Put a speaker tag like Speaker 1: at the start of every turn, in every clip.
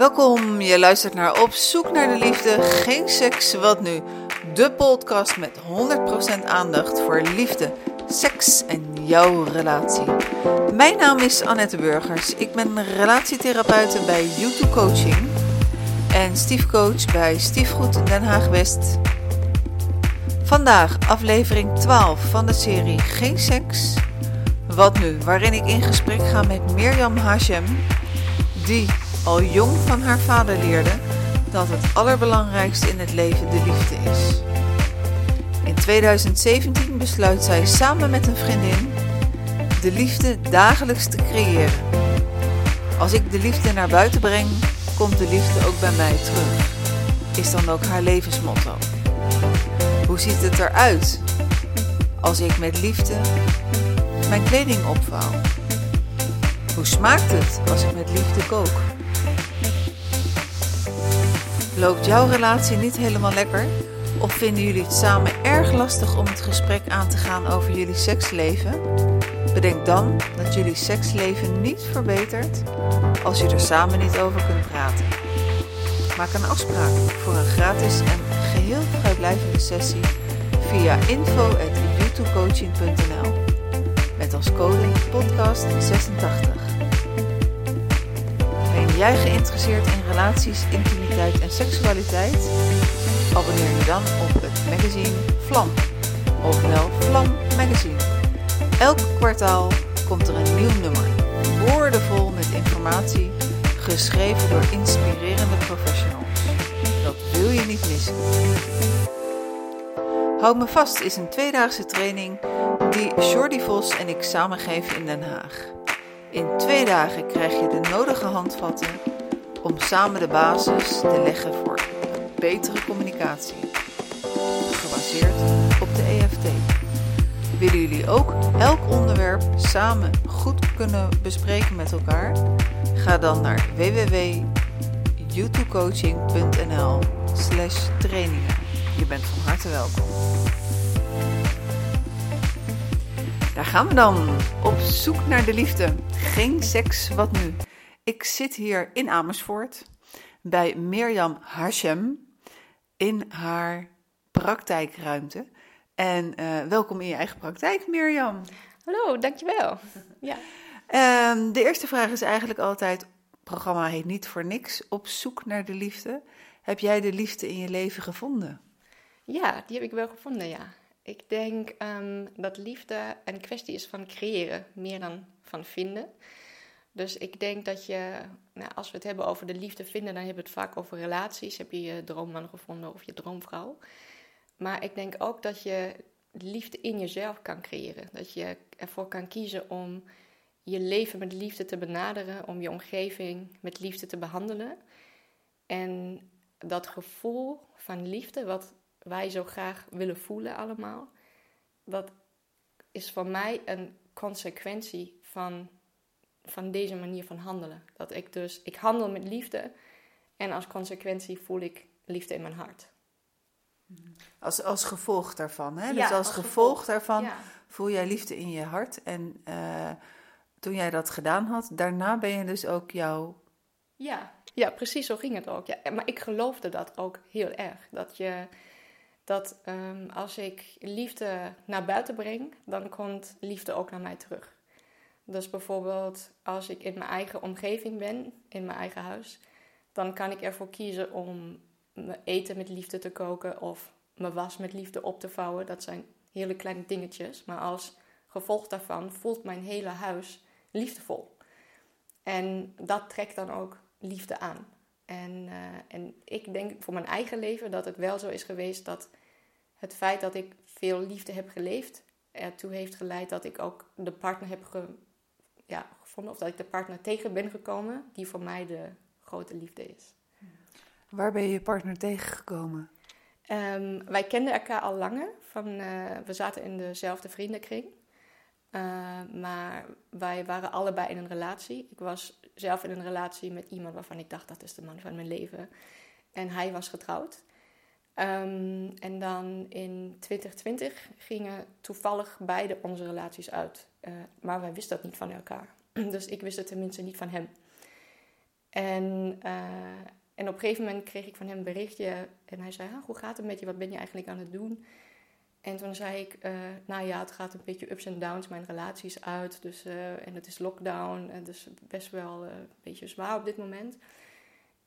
Speaker 1: Welkom, je luistert naar Op zoek naar de liefde, geen seks, wat nu? De podcast met 100% aandacht voor liefde, seks en jouw relatie. Mijn naam is Annette Burgers, ik ben relatietherapeute bij YouTube Coaching en stiefcoach bij Stiefgoed Den Haag West. Vandaag aflevering 12 van de serie Geen seks, wat nu? Waarin ik in gesprek ga met Mirjam Hashem, die al jong van haar vader leerde dat het allerbelangrijkste in het leven de liefde is. In 2017 besluit zij samen met een vriendin de liefde dagelijks te creëren. Als ik de liefde naar buiten breng, komt de liefde ook bij mij terug. Is dan ook haar levensmotto. Hoe ziet het eruit als ik met liefde mijn kleding opvouw? Hoe smaakt het als ik met liefde kook? Loopt jouw relatie niet helemaal lekker? Of vinden jullie het samen erg lastig om het gesprek aan te gaan over jullie seksleven? Bedenk dan dat jullie seksleven niet verbetert als je er samen niet over kunt praten. Maak een afspraak voor een gratis en geheel vrijblijvende sessie via info.youtubecoaching.nl met als code podcast86. Ben jij geïnteresseerd in relaties, intimiteit en seksualiteit? Abonneer je dan op het magazine Vlam, ofwel Vlam Magazine. Elk kwartaal komt er een nieuw nummer, woordenvol met informatie, geschreven door inspirerende professionals. Dat wil je niet missen. Houd me vast is een tweedaagse training die Jordi Vos en ik samen geven in Den Haag. In twee dagen krijg je de nodige handvatten om samen de basis te leggen voor betere communicatie. Gebaseerd op de EFT. Willen jullie ook elk onderwerp samen goed kunnen bespreken met elkaar? Ga dan naar www.youtubecoaching.nl slash trainingen. Je bent van harte welkom. Daar gaan we dan. Op zoek naar de liefde. Geen seks, wat nu? Ik zit hier in Amersfoort bij Mirjam Hashem in haar praktijkruimte. En uh, welkom in je eigen praktijk, Mirjam.
Speaker 2: Hallo, dankjewel.
Speaker 1: Ja. Uh, de eerste vraag is eigenlijk altijd: het programma heet niet voor niks. Op zoek naar de liefde. Heb jij de liefde in je leven gevonden?
Speaker 2: Ja, die heb ik wel gevonden, ja. Ik denk um, dat liefde een kwestie is van creëren, meer dan van vinden. Dus ik denk dat je, nou, als we het hebben over de liefde vinden, dan hebben we het vaak over relaties. Heb je je droomman gevonden of je droomvrouw. Maar ik denk ook dat je liefde in jezelf kan creëren. Dat je ervoor kan kiezen om je leven met liefde te benaderen, om je omgeving met liefde te behandelen. En dat gevoel van liefde, wat wij zo graag willen voelen allemaal, dat is voor mij een consequentie van, van deze manier van handelen. Dat ik dus, ik handel met liefde en als consequentie voel ik liefde in mijn hart.
Speaker 1: Als, als gevolg daarvan, hè? dus als, gevolg, daarvan voel jij liefde in je hart. En uh, toen jij dat gedaan had, daarna ben je dus ook jouw...
Speaker 2: Ja, ja precies zo ging het ook. Ja. Maar ik geloofde dat ook heel erg. Dat je dat um, als ik liefde naar buiten breng, dan komt liefde ook naar mij terug. Dus bijvoorbeeld als ik in mijn eigen omgeving ben, in mijn eigen huis, dan kan ik ervoor kiezen om mijn eten met liefde te koken of mijn was met liefde op te vouwen. Dat zijn hele kleine dingetjes, maar als gevolg daarvan voelt mijn hele huis liefdevol. En dat trekt dan ook liefde aan. En, uh, en ik denk voor mijn eigen leven dat het wel zo is geweest dat het feit dat ik veel liefde heb geleefd ertoe heeft geleid dat ik ook de partner heb ge, ja, gevonden, of dat ik de partner tegen ben gekomen die voor mij de grote liefde is.
Speaker 1: Waar ben je je partner tegengekomen?
Speaker 2: Um, wij kenden elkaar al langer. Van, uh, we zaten in dezelfde vriendenkring. Uh, maar wij waren allebei in een relatie. Ik was zelf in een relatie met iemand waarvan ik dacht dat is de man van mijn leven. En hij was getrouwd. Um, en dan in 2020 gingen toevallig beide onze relaties uit. Uh, maar wij wisten dat niet van elkaar. Dus ik wist het tenminste niet van hem. En, uh, en op een gegeven moment kreeg ik van hem een berichtje. En hij zei, ah, hoe gaat het met je? Wat ben je eigenlijk aan het doen? En toen zei ik, uh, nou ja, het gaat een beetje ups en downs. Mijn relatie is uit. Dus, en het is lockdown. En dus best wel een beetje zwaar op dit moment.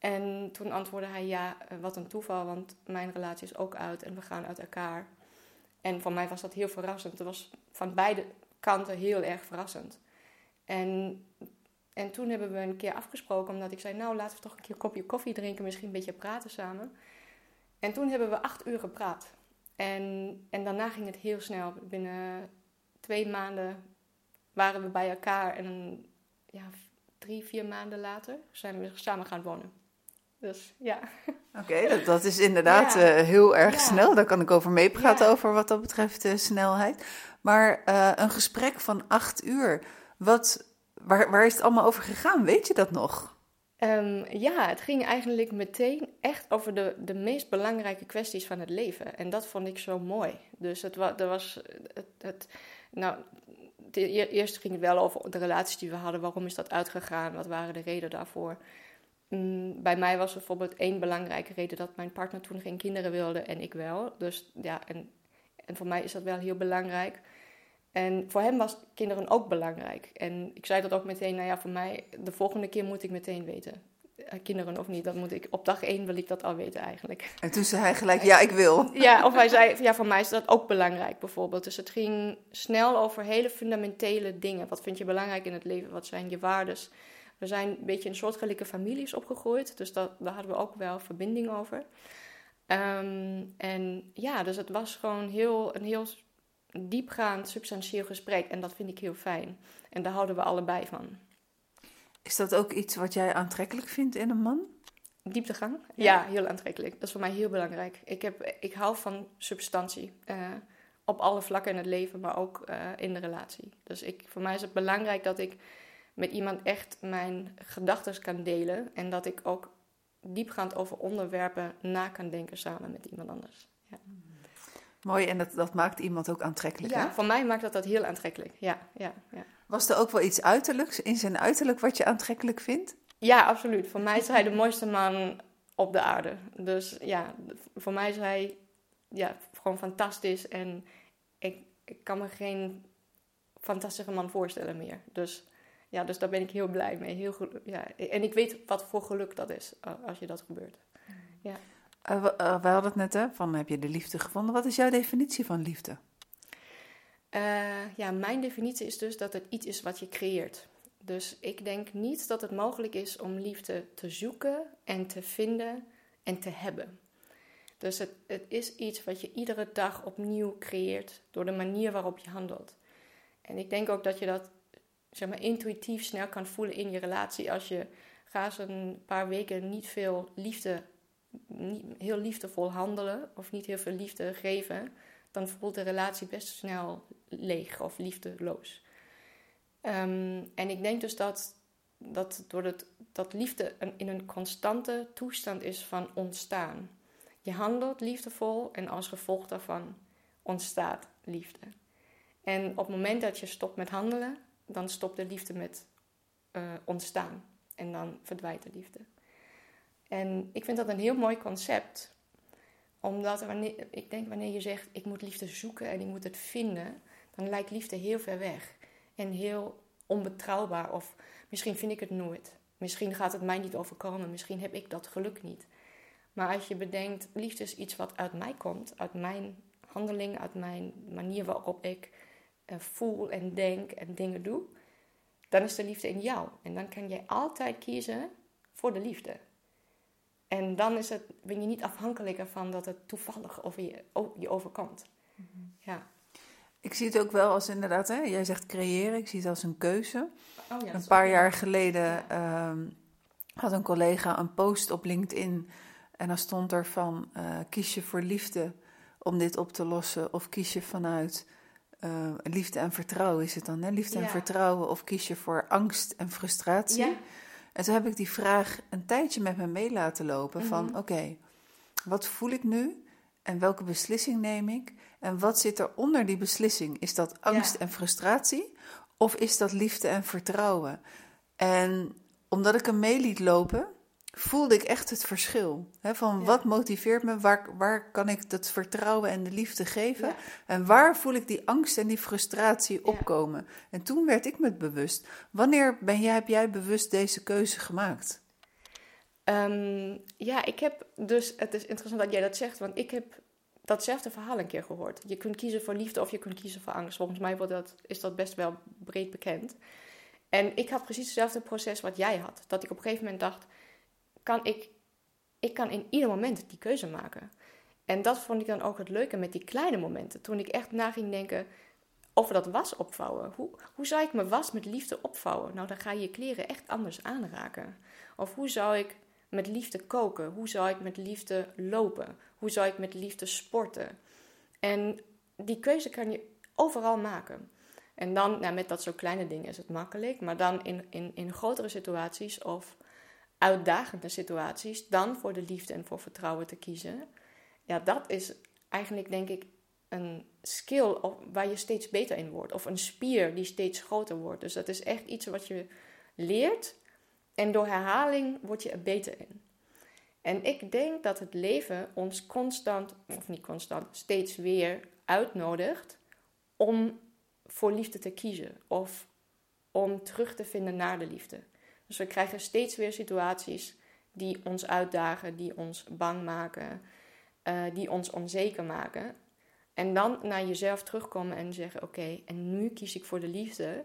Speaker 2: En toen antwoordde hij, ja, wat een toeval. Want mijn relatie is ook uit. En we gaan uit elkaar. En voor mij was dat heel verrassend. Het was van beide kanten heel erg verrassend. En, en toen hebben we een keer afgesproken, omdat ik zei: Nou, laten we toch een keer een kopje koffie drinken, misschien een beetje praten samen. En toen hebben we acht uur gepraat. En, en daarna ging het heel snel. Binnen twee maanden waren we bij elkaar. En ja, drie, vier maanden later zijn we samen gaan wonen. Dus ja.
Speaker 1: Oké, dat, dat is inderdaad eh, heel erg snel. Daar kan ik over meepraten, over wat dat betreft de snelheid. Maar uh, een gesprek van acht uur, wat, waar, waar is het allemaal over gegaan? Weet je dat nog?
Speaker 2: Um, ja, het ging eigenlijk meteen echt over de, de meest belangrijke kwesties van het leven. En dat vond ik zo mooi. Dus het, er was het, het nou, eerst ging het wel over de relaties die we hadden. Waarom is dat uitgegaan? Wat waren de redenen daarvoor? Bij mij was bijvoorbeeld één belangrijke reden dat mijn partner toen geen kinderen wilde en ik wel. Dus ja, en, en voor mij is dat wel heel belangrijk. En voor hem was kinderen ook belangrijk. En ik zei dat ook meteen, nou ja, voor mij, de volgende keer moet ik meteen weten. Eh, kinderen of niet, dat moet ik, op dag één wil ik dat al weten eigenlijk.
Speaker 1: En toen zei hij gelijk, ja, ik wil.
Speaker 2: Ja, of hij zei, ja, voor mij is dat ook belangrijk bijvoorbeeld. Dus het ging snel over hele fundamentele dingen. Wat vind je belangrijk in het leven? Wat zijn je waardes? We zijn een beetje in soortgelijke families opgegroeid, dus dat, daar hadden we ook wel verbinding over. Ehm, en ja, dus het was gewoon heel, een heel diepgaand, substantieel gesprek. En dat vind ik heel fijn. En daar houden we allebei van.
Speaker 1: Is dat ook iets wat jij aantrekkelijk vindt in een man?
Speaker 2: Dieptegang? Ja, heel aantrekkelijk. Dat is voor mij heel belangrijk. Ik, heb, ik hou van substantie. Uh, op alle vlakken in het leven, maar ook uh, in de relatie. Dus ik, voor mij is het belangrijk dat ik met iemand echt mijn gedachten kan delen. En dat ik ook diepgaand over onderwerpen na kan denken samen met iemand anders. Ja.
Speaker 1: Mooi, en dat, dat maakt iemand ook aantrekkelijk.
Speaker 2: Ja, voor mij maakt dat dat heel aantrekkelijk. Ja, ja, ja.
Speaker 1: Was er ook wel iets uiterlijks in zijn uiterlijk wat je aantrekkelijk vindt?
Speaker 2: Ja, absoluut. Voor mij is hij de mooiste man op de aarde. Dus ja, voor mij is hij ja, gewoon fantastisch. En ik, ik kan me geen fantastische man voorstellen meer. Dus ja, dus daar ben ik heel blij mee. Heel ja. En ik weet wat voor geluk dat is als je dat gebeurt. Ja.
Speaker 1: Uh, we, hadden het net, hè, van heb je de liefde gevonden? Wat is jouw definitie van liefde?
Speaker 2: Uh, ja, mijn definitie is dus dat het iets is wat je creëert. Dus ik denk niet dat het mogelijk is om liefde te zoeken en te vinden en te hebben. Dus het, het is iets wat je iedere dag opnieuw creëert door de manier waarop je handelt. En ik denk ook dat je dat zeg maar, intuïtief snel kan voelen in je relatie. Als je gaat een paar weken niet veel liefde, niet heel liefdevol handelen of niet heel veel liefde geven, dan voelt de relatie best snel leeg of liefdeloos. Um, en ik denk dus dat, dat, door het, dat liefde een, in een constante toestand is van ontstaan. Je handelt liefdevol en als gevolg daarvan ontstaat liefde. En op het moment dat je stopt met handelen, dan stopt de liefde met uh, ontstaan. En dan verdwijnt de liefde. En ik vind dat een heel mooi concept. Omdat wanneer, ik denk wanneer je zegt, ik moet liefde zoeken en ik moet het vinden, dan lijkt liefde heel ver weg. En heel onbetrouwbaar. Of misschien vind ik het nooit. Misschien gaat het mij niet overkomen. Misschien heb ik dat geluk niet. Maar als je bedenkt, liefde is iets wat uit mij komt, uit mijn handeling, uit mijn manier waarop ik uh, voel en denk en dingen doe, dan is de liefde in jou. En dan kan jij altijd kiezen voor de liefde. En dan is het, ben je niet afhankelijk ervan dat het toevallig over je, je overkomt. Mhm. Ja.
Speaker 1: Ik zie het ook wel als inderdaad, hè, jij zegt creëren, ik zie het als een keuze. Oh, ja, een paar jaar geleden ehm, had een collega een post op LinkedIn en dan stond er van uh, kies je voor liefde om dit op te lossen of kies je vanuit uh, liefde en vertrouwen is het dan, hè? Liefde en vertrouwen of kies je voor angst en frustratie? Ja. En toen heb ik die vraag een tijdje met me mee laten lopen van mhm. oké, wat voel ik nu en welke beslissing neem ik? En wat zit er onder die beslissing? Is dat angst en frustratie of is dat liefde en vertrouwen? En omdat ik hem mee liet lopen, voelde ik echt het verschil. Hè, van
Speaker 2: Ja.
Speaker 1: wat motiveert me, waar, waar kan ik het vertrouwen en de liefde geven?
Speaker 2: Ja.
Speaker 1: En waar voel ik die angst en die frustratie
Speaker 2: Ja.
Speaker 1: opkomen? En toen werd ik me bewust. Wanneer ben jij, heb jij bewust deze keuze gemaakt?
Speaker 2: Ehm, ja, ik heb dus, het is interessant dat jij dat zegt, want ik heb datzelfde verhaal een keer gehoord. Je kunt kiezen voor liefde of je kunt kiezen voor angst. Volgens mij wordt dat, is dat best wel breed bekend. En ik had precies hetzelfde proces wat jij had. Dat ik op een gegeven moment dacht, kan ik, ik kan in ieder moment die keuze maken. En dat vond ik dan ook het leuke met die kleine momenten. Toen ik echt na ging denken over dat was opvouwen. Hoe, hoe zou ik mijn was met liefde opvouwen? Nou, dan ga je je kleren echt anders aanraken. Of hoe zou ik met liefde koken? Hoe zou ik met liefde lopen? Hoe zou ik met liefde sporten? En die keuze kan je overal maken. En dan, nou, met dat soort kleine dingen is het makkelijk. Maar dan in, in, in grotere situaties of uitdagende situaties, dan voor de liefde en voor vertrouwen te kiezen. Ja, dat is eigenlijk denk ik een skill waar je steeds beter in wordt. Of een spier die steeds groter wordt. Dus dat is echt iets wat je leert. En door herhaling word je er beter in. En ik denk dat het leven ons constant, of niet constant, steeds weer uitnodigt om voor liefde te kiezen. Of om terug te vinden naar de liefde. Dus we krijgen steeds weer situaties die ons uitdagen, die ons bang maken, eh, die ons onzeker maken. En dan naar jezelf terugkomen en zeggen: Oké, en nu kies ik voor de liefde.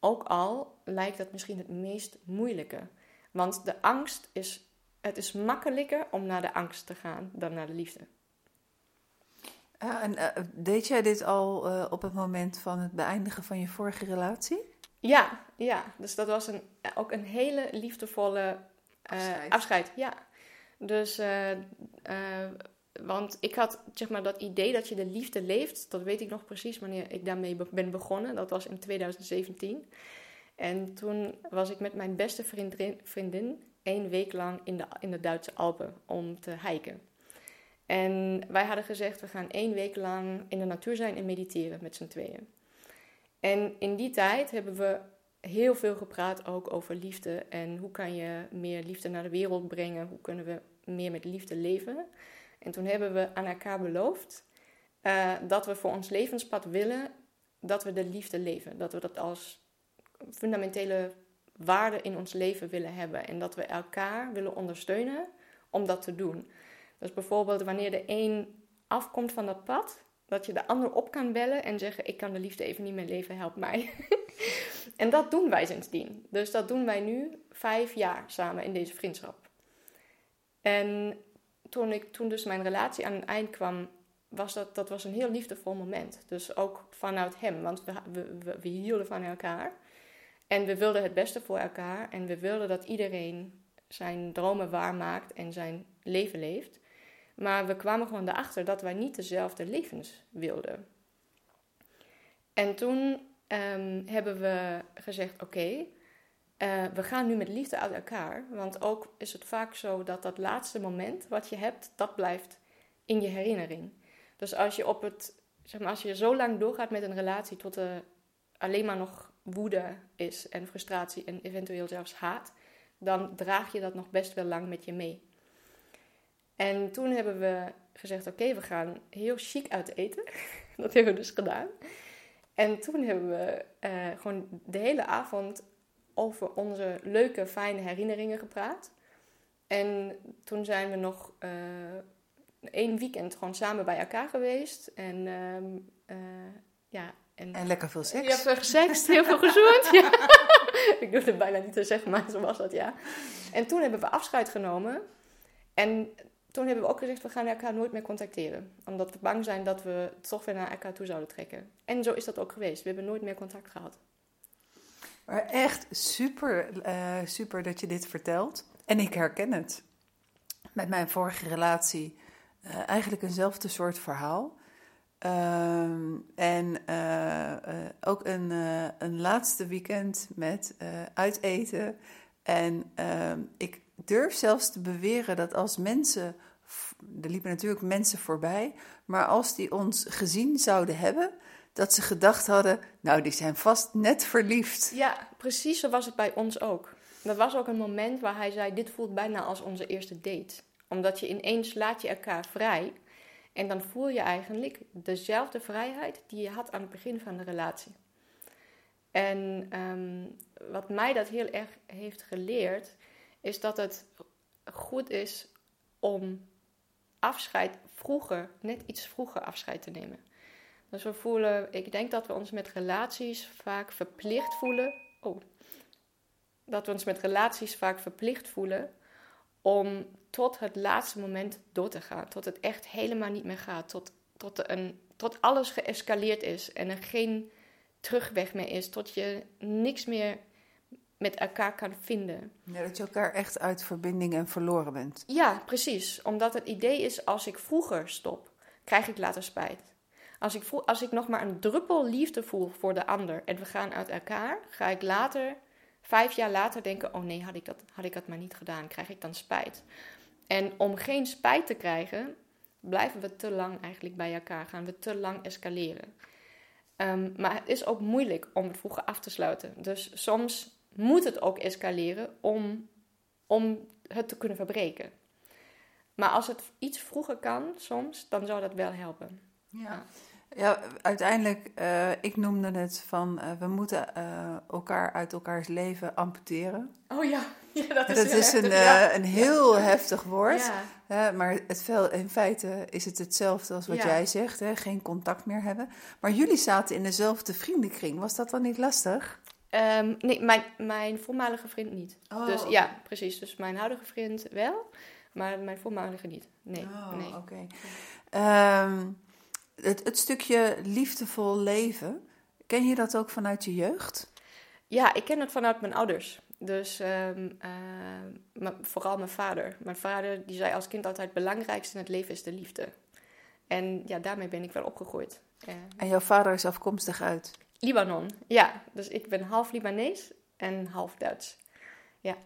Speaker 2: Ook al lijkt dat misschien het meest moeilijke. Want de angst is. Het is makkelijker om naar de angst te gaan dan naar de liefde.
Speaker 1: Ja, en eh, deed jij dit al eh, op het moment van het beëindigen van je vorige relatie?
Speaker 2: Ja, ja. Dus dat was een, ook een hele liefdevolle eh,
Speaker 1: Afscheid.
Speaker 2: afscheid. Ja. Dus, eh, eh, want ik had zeg maar dat idee dat je de liefde leeft, dat weet ik nog precies wanneer ik daarmee be- ben begonnen. Dat was in 2017. En toen was ik met mijn beste vriendin, vriendin één week lang in de, in de Duitse Alpen om te hiken. En wij hadden gezegd, we gaan één week lang in de natuur zijn en mediteren met z'n tweeën. En in die tijd hebben we heel veel gepraat ook over liefde en hoe kan je meer liefde naar de wereld brengen, hoe kunnen we meer met liefde leven. En toen hebben we aan elkaar beloofd eh, dat we voor ons levenspad willen dat we de liefde leven, dat we dat als fundamentele waarde in ons leven willen hebben en dat we elkaar willen ondersteunen om dat te doen. Dus bijvoorbeeld wanneer de een afkomt van dat pad, dat je de ander op kan bellen en zeggen: Ik kan de liefde even niet meer leven, help mij. en dat doen wij sindsdien. Dus dat doen wij nu vijf jaar samen in deze vriendschap. En toen, ik, toen dus mijn relatie aan het eind kwam, was dat, dat was een heel liefdevol moment. Dus ook vanuit hem, want we, we, we, we hielden van elkaar. En we wilden het beste voor elkaar. En we wilden dat iedereen zijn dromen waarmaakt en zijn leven leeft. Maar we kwamen gewoon erachter dat wij niet dezelfde levens wilden. En toen ehm, hebben we gezegd: Oké, eh, we gaan nu met liefde uit elkaar. Want ook is het vaak zo dat dat laatste moment wat je hebt, dat blijft in je herinnering. Dus als je op het, zeg maar, als je zo lang doorgaat met een relatie tot er alleen maar nog woede is en frustratie en eventueel zelfs haat, dan draag je dat nog best wel lang met je mee. En toen hebben we gezegd: Oké, we gaan heel chic uit eten. dat hebben we dus gedaan. En toen hebben we eh, gewoon de hele avond over onze leuke, fijne herinneringen gepraat. En toen zijn we nog eh, één weekend gewoon samen bij elkaar geweest. En ehm, eh, ja. En,
Speaker 1: En lekker veel seks.
Speaker 2: Je hebt veel gesext, heel veel gezoend. ja. Ik durf het bijna niet te zeggen, maar zo was dat, ja. En toen hebben we afscheid genomen. En toen hebben we ook gezegd, we gaan elkaar nooit meer contacteren. Omdat we bang zijn dat we toch weer naar elkaar toe zouden trekken. En zo is dat ook geweest. We hebben nooit meer contact gehad.
Speaker 1: Maar echt super, eh, super dat je dit vertelt. En ik herken het. Met mijn vorige relatie eh, eigenlijk eenzelfde soort verhaal. Ehm, en eh, ook een, een laatste weekend met uiteten. En ehm, ik durf zelfs te beweren dat als mensen, er liepen natuurlijk mensen voorbij, maar als die ons gezien zouden hebben, dat ze gedacht hadden, nou die zijn vast net verliefd.
Speaker 2: Ja, precies zo was het bij ons ook. dat was ook een moment waar hij zei: Dit voelt bijna als onze eerste date. Omdat je ineens laat je elkaar vrij. En dan voel je eigenlijk dezelfde vrijheid die je had aan het begin van de relatie. En ehm, wat mij dat heel erg heeft geleerd, is dat het goed is om afscheid vroeger, net iets vroeger afscheid te nemen. Dus we voelen, ik denk dat we ons met relaties vaak verplicht voelen. Oh, dat we ons met relaties vaak verplicht voelen om tot het laatste moment door te gaan. Tot het echt helemaal niet meer gaat. Tot, tot, een, tot alles geëscaleerd is en er geen terugweg meer is. Tot je niks meer met elkaar kan vinden.
Speaker 1: Ja, dat je elkaar echt uit verbinding en verloren bent.
Speaker 2: Ja, precies. Omdat het idee is, als ik vroeger stop, krijg ik later spijt. Als ik, voel, als ik nog maar een druppel liefde voel voor de ander en we gaan uit elkaar, ga ik later, vijf jaar later, denken: oh nee, had ik dat, had ik dat maar niet gedaan, krijg ik dan spijt. En om geen spijt te krijgen, blijven we te lang eigenlijk bij elkaar, gaan we te lang escaleren. Ehm, maar het is ook moeilijk om het vroeger af te sluiten. Dus soms moet het ook escaleren om, om het te kunnen verbreken. Maar als het iets vroeger kan, soms, dan zou dat wel helpen.
Speaker 1: Ja, ja uiteindelijk, uh, ik noemde het van uh, we moeten uh, elkaar uit elkaars leven amputeren.
Speaker 2: Oh ja, ja dat is,
Speaker 1: dat is
Speaker 2: heftig,
Speaker 1: een,
Speaker 2: ja.
Speaker 1: een heel heftig woord. Ja. maar het, in feite is het hetzelfde als wat jij zegt, hè? geen contact meer hebben. Maar jullie zaten in dezelfde vriendenkring. Was dat dan niet lastig?
Speaker 2: Ehm, nee, mijn, mijn voormalige vriend niet.
Speaker 1: Oh,
Speaker 2: dus ja, precies. Dus mijn huidige vriend wel, maar mijn voormalige niet. Nee,
Speaker 1: Oh,
Speaker 2: nee.
Speaker 1: oké. Ehm, het, het stukje liefdevol leven, ken je dat ook vanuit je jeugd?
Speaker 2: Ja, ik ken het vanuit mijn ouders. Dus ehm, maar vooral mijn vader. Mijn vader die zei als kind altijd: het belangrijkste in het leven is de liefde. En ja, daarmee ben ik wel opgegroeid. Eh,
Speaker 1: En jouw vader is afkomstig uit?
Speaker 2: Libanon, ja. Dus ik ben half Libanees en half Duits.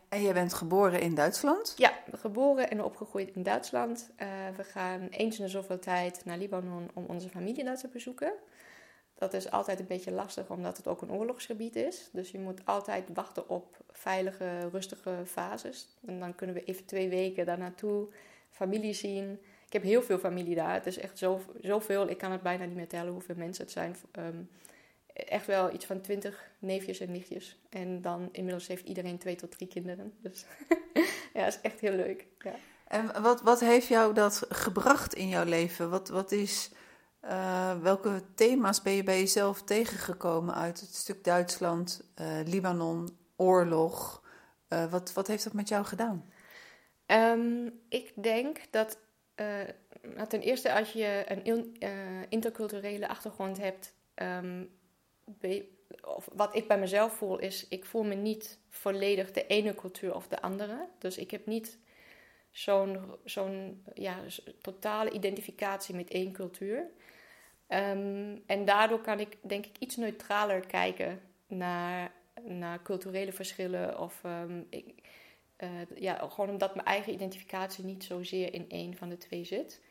Speaker 1: En je bent geboren in Duitsland?
Speaker 2: Ja, geboren en opgegroeid in Duitsland. Eh, we gaan eens in de zoveel tijd naar Libanon om onze familie daar te bezoeken. Dat is altijd een beetje lastig, omdat het ook een oorlogsgebied is. Dus je moet altijd wachten op veilige, rustige fases. En dan kunnen we even twee weken daar naartoe, familie zien. Ik heb heel veel familie daar. Het is echt zo, zoveel, ik kan het bijna niet meer tellen hoeveel mensen het zijn. Ehm, echt wel iets van twintig neefjes en nichtjes. En dan inmiddels heeft iedereen twee tot drie kinderen. Dus ja, is echt heel leuk. Ja.
Speaker 1: En wat, wat heeft jou dat gebracht in jouw leven? Wat, wat is, eh, welke thema's ben je bij jezelf tegengekomen uit het stuk Duitsland, eh, Libanon, oorlog? Eh, wat, wat heeft dat met jou gedaan?
Speaker 2: Ehm, ik denk dat nou, ten eerste als je een in- interculturele achtergrond hebt, ehm, of wat ik bij mezelf voel is, ik voel me niet volledig de ene cultuur of de andere. Dus ik heb niet zo'n zo'n ja, totale identificatie met één cultuur. Ehm, en daardoor kan ik denk ik iets neutraler kijken naar, naar culturele verschillen of ehm, ik, eh, ja, gewoon omdat mijn eigen identificatie niet zozeer in één van de twee zit.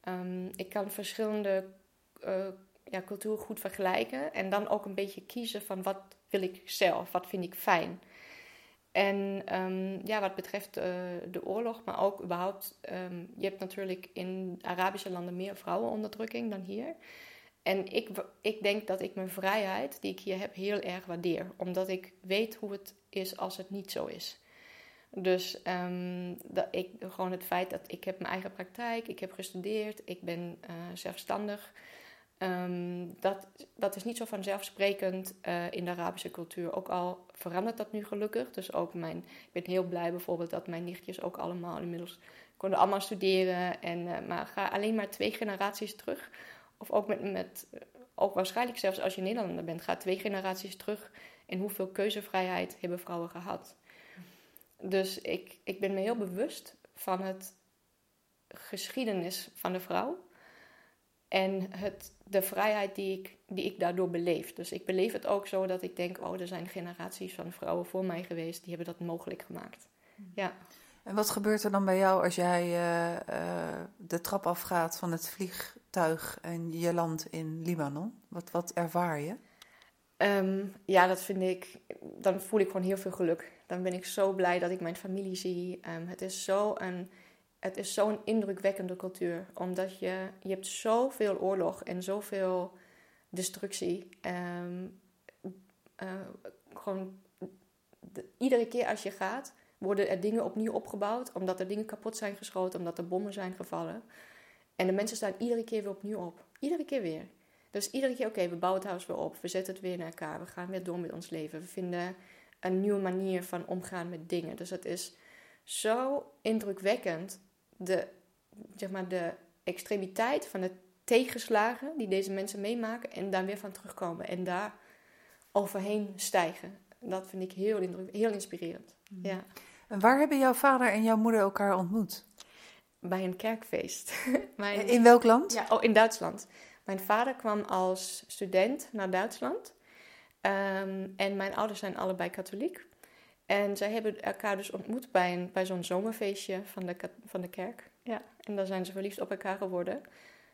Speaker 2: Ehm, ik kan verschillende eh, ja, culturen goed vergelijken en dan ook een beetje kiezen van wat wil ik zelf, wat vind ik fijn. En ehm, ja, wat betreft eh, de oorlog, maar ook überhaupt, ehm, je hebt natuurlijk in Arabische landen meer vrouwenonderdrukking dan hier. En ik, ik denk dat ik mijn vrijheid die ik hier heb heel erg waardeer, omdat ik weet hoe het is als het niet zo is. Dus ehm, dat ik, gewoon het feit dat ik heb mijn eigen praktijk, ik heb gestudeerd, ik ben eh, zelfstandig. Ehm, dat, dat is niet zo vanzelfsprekend eh, in de Arabische cultuur. Ook al verandert dat nu gelukkig. Dus ook mijn, ik ben heel blij bijvoorbeeld dat mijn nichtjes ook allemaal inmiddels konden allemaal studeren. En, eh, maar ga alleen maar twee generaties terug. Of ook met, met ook waarschijnlijk zelfs als je Nederlander bent, ga twee generaties terug. En hoeveel keuzevrijheid hebben vrouwen gehad? Dus ik, ik ben me heel bewust van het geschiedenis van de vrouw. En het, de vrijheid die ik, die ik daardoor beleef. Dus ik beleef het ook zo dat ik denk: oh, er zijn generaties van vrouwen voor mij geweest die hebben dat mogelijk gemaakt. Ja.
Speaker 1: En wat gebeurt er dan bij jou als jij eh, eh, de trap afgaat van het vliegtuig en je landt in Libanon? Wat, wat ervaar je?
Speaker 2: Ehm, ja, dat vind ik. Dan voel ik gewoon heel veel geluk. dan ben ik zo blij dat ik mijn familie zie. Ehm, het is zo een het is zo'n indrukwekkende cultuur. Omdat je, je hebt zoveel oorlog en zoveel destructie. Um, gewoon iedere keer als je gaat, worden er dingen opnieuw opgebouwd. Omdat er dingen kapot zijn geschoten, omdat er bommen zijn gevallen. En de mensen staan iedere keer weer opnieuw op. Iedere keer weer. Dus iedere keer, oké, we bouwen het huis weer op. We zetten het weer naar elkaar. We gaan weer door met ons leven. We vinden een nieuwe manier van omgaan met dingen. Dus het is zo indrukwekkend de, zeg maar, de extremiteit van de tegenslagen die deze mensen meemaken en daar weer van terugkomen en daar overheen stijgen. Dat vind ik heel, heel inspirerend. Mhm. Ja.
Speaker 1: En waar hebben jouw vader en jouw moeder elkaar ontmoet?
Speaker 2: Bij een kerkfeest.
Speaker 1: Mijn, in welk land?
Speaker 2: Ja, oh, in Duitsland. Mijn vader kwam als student naar Duitsland. Ehm, en mijn ouders zijn allebei katholiek. En zij hebben elkaar dus ontmoet bij, een, bij zo'n zomerfeestje van de, van de kerk. Ja, en daar zijn ze verliefd op elkaar geworden.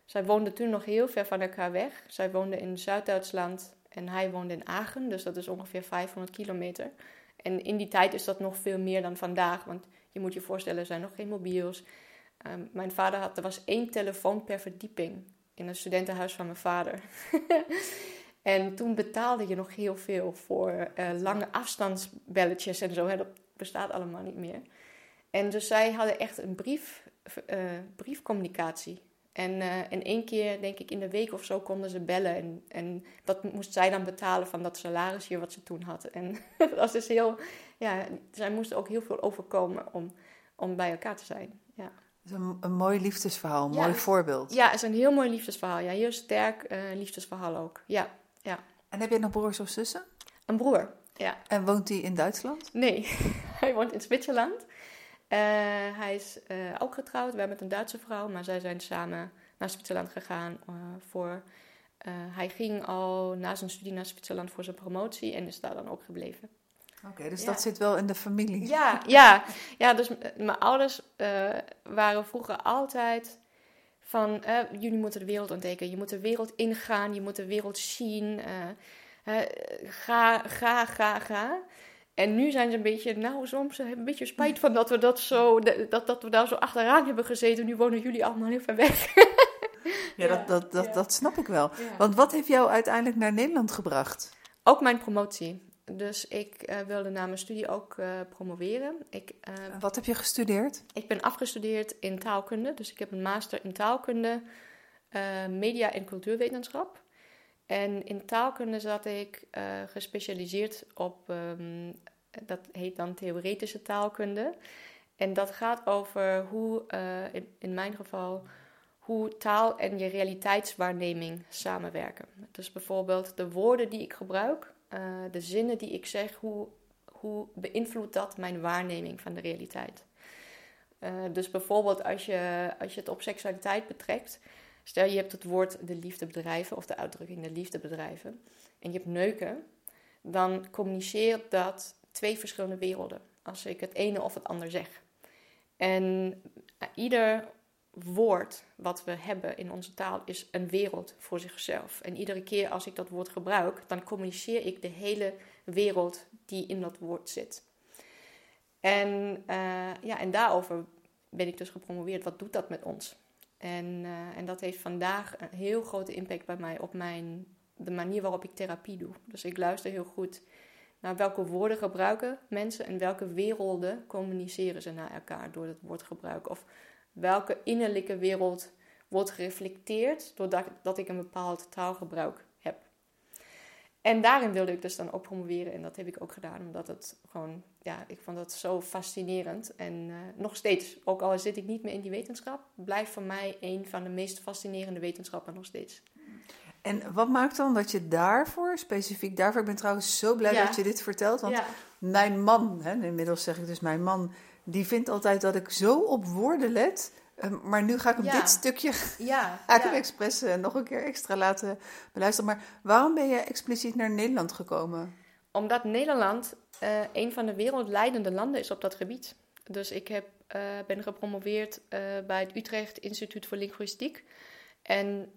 Speaker 2: Zij woonden toen nog heel ver van elkaar weg. Zij woonde in Zuid-Duitsland en hij woonde in Aachen, dus dat is ongeveer 500 kilometer. En in die tijd is dat nog veel meer dan vandaag, want je moet je voorstellen, er zijn nog geen mobiels. Ehm, mijn vader had, er was één telefoon per verdieping in een studentenhuis van mijn vader. En toen betaalde je nog heel veel voor uh, lange afstandsbelletjes en zo. Hè. Dat bestaat allemaal niet meer. En dus zij hadden echt een brief, uh, briefcommunicatie. En, uh, en één keer, denk ik, in de week of zo konden ze bellen. En, en dat moest zij dan betalen van dat salarisje wat ze toen had. En dat was dus heel... Ja, zij moesten ook heel veel overkomen om, om bij elkaar te zijn. Ja.
Speaker 1: Is een, een mooi liefdesverhaal, een mooi voorbeeld.
Speaker 2: Ja, het is een heel mooi liefdesverhaal. Ja, heel sterk liefdesverhaal ook. Ja ja.
Speaker 1: En heb je nog broers of zussen?
Speaker 2: Een broer, ja.
Speaker 1: En woont hij in Duitsland?
Speaker 2: Nee, hij woont in Zwitserland. Uh, hij is uh, ook getrouwd, we hebben met een Duitse vrouw, maar zij zijn samen naar Zwitserland gegaan uh, voor... hij ging al na zijn studie naar Zwitserland voor zijn promotie en is daar dan ook gebleven.
Speaker 1: Oké, dus dat zit wel in de familie.
Speaker 2: Ja, ja, ja dus mijn ouders waren vroeger altijd van eh, jullie moeten de wereld ontdekken, je moet de wereld ingaan, je moet de wereld zien. Uh, ga, ga, ga, ga. En nu zijn ze een beetje, nou soms een beetje spijt van dat we dat zo, dat, dat we daar zo achteraan hebben gezeten. Nu wonen jullie allemaal heel ver weg.
Speaker 1: ja, dat, dat, dat, dat snap ik wel. Want wat heeft jou uiteindelijk naar Nederland gebracht?
Speaker 2: Ook mijn promotie. Dus ik uh, wilde na mijn studie ook uh, promoveren. Ik,
Speaker 1: uh, Wat heb je gestudeerd?
Speaker 2: Ik ben afgestudeerd in taalkunde. Dus ik heb een master in taalkunde, media en cultuurwetenschap. En in taalkunde zat ik gespecialiseerd op, um, dat heet dan theoretische taalkunde. En dat gaat over hoe, in, in mijn geval, hoe taal en je realiteitswaarneming samenwerken. Dus bijvoorbeeld de woorden die ik gebruik uh, de zinnen die ik zeg, hoe, hoe beïnvloedt dat mijn waarneming van de realiteit? Uh, dus bijvoorbeeld als je, als je het op seksualiteit betrekt, stel je hebt het woord de liefde bedrijven of de uitdrukking de liefde bedrijven en je hebt neuken, dan communiceert dat twee verschillende werelden als ik het ene of het ander zeg. En uh, ieder woord wat we hebben in onze taal is een wereld voor zichzelf. En iedere keer als ik dat woord gebruik, dan communiceer ik de hele wereld die in dat woord zit. En, uh, ja, en daarover ben ik dus gepromoveerd. Wat doet dat met ons? En, uh, en dat heeft vandaag een heel grote impact bij mij op mijn, de manier waarop ik therapie doe. Dus ik luister heel goed naar welke woorden gebruiken mensen en welke werelden communiceren ze naar elkaar door het woordgebruik. Of welke innerlijke wereld wordt gereflecteerd doordat dat ik een bepaald taalgebruik heb. En daarin wilde ik dus dan ook promoveren en dat heb ik ook gedaan, omdat het gewoon, ja, ik vond dat zo fascinerend. En uh, nog steeds, ook al zit ik niet meer in die wetenschap, blijft voor mij een van de meest fascinerende wetenschappen nog steeds.
Speaker 1: En wat maakt dan dat je daarvoor, specifiek daarvoor, ik ben trouwens zo blij dat je dit vertelt, want mijn man, hè, inmiddels zeg ik dus mijn man, die vindt altijd dat ik zo op woorden let. Ehm, maar nu ga ik hem dit stukje ja, ga ik hem expres uh, nog een keer extra laten beluisteren. Maar waarom ben je expliciet naar Nederland gekomen?
Speaker 2: Omdat Nederland uh, een van de wereldleidende landen is op dat gebied. Dus ik heb, uh, ben gepromoveerd bij het Utrecht Instituut voor Linguïstiek. En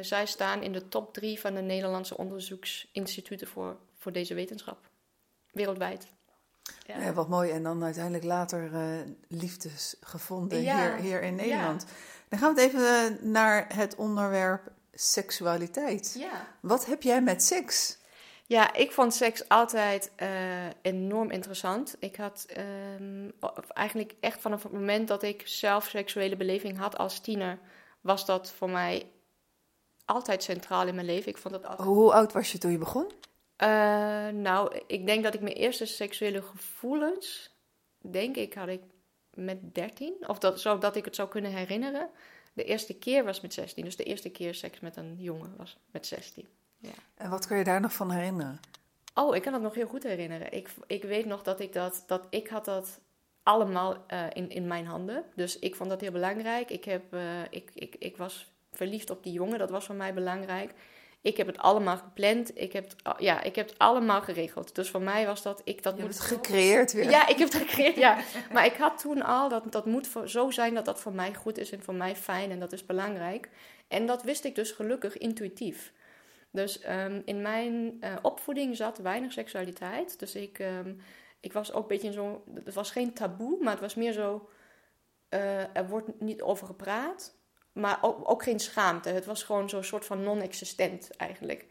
Speaker 2: zij staan in de top drie van de Nederlandse onderzoeksinstituten voor, voor deze wetenschap. Wereldwijd.
Speaker 1: Ja. ja. wat mooi. En dan uiteindelijk later uh, liefdes gevonden hier, hier in Nederland. Dan gaan we het even naar het onderwerp seksualiteit.
Speaker 2: Ja.
Speaker 1: Wat heb jij met seks?
Speaker 2: Ja, ik vond seks altijd uh, enorm interessant. Ik had um, eigenlijk echt vanaf het moment dat ik zelf seksuele beleving had als tiener, was dat voor mij altijd centraal in mijn leven. Ik vond dat altijd...
Speaker 1: Hoe oud was je toen je begon?
Speaker 2: Uh, nou, ik denk dat ik mijn eerste seksuele gevoelens, denk ik, had ik met 13. Of dat, zodat ik het zou kunnen herinneren. De eerste keer was met 16. Dus de eerste keer seks met een jongen was met 16. Ja.
Speaker 1: En wat kun je daar nog van herinneren?
Speaker 2: Oh, ik kan het nog heel goed herinneren. Ik, ik weet nog dat ik dat, dat ik had dat allemaal uh, in, in mijn handen. Dus ik vond dat heel belangrijk. Ik, heb, uh, ik, ik, ik was verliefd op die jongen, dat was voor mij belangrijk. Ik heb het allemaal gepland. Ik heb het, ja, ik heb het allemaal geregeld. Dus voor mij was dat ik dat
Speaker 1: je
Speaker 2: moet
Speaker 1: het gecreëerd weer.
Speaker 2: Ja, ik heb het gecreëerd. Ja, maar ik had toen al dat dat moet voor, zo zijn dat dat voor mij goed is en voor mij fijn en dat is belangrijk. En dat wist ik dus gelukkig intuïtief. Dus um, in mijn uh, opvoeding zat weinig seksualiteit. Dus ik, um, ik was ook een beetje zo. Het was geen taboe, maar het was meer zo. Uh, er wordt niet over gepraat, maar ook, geen schaamte. Het was gewoon zo'n soort van non-existent eigenlijk.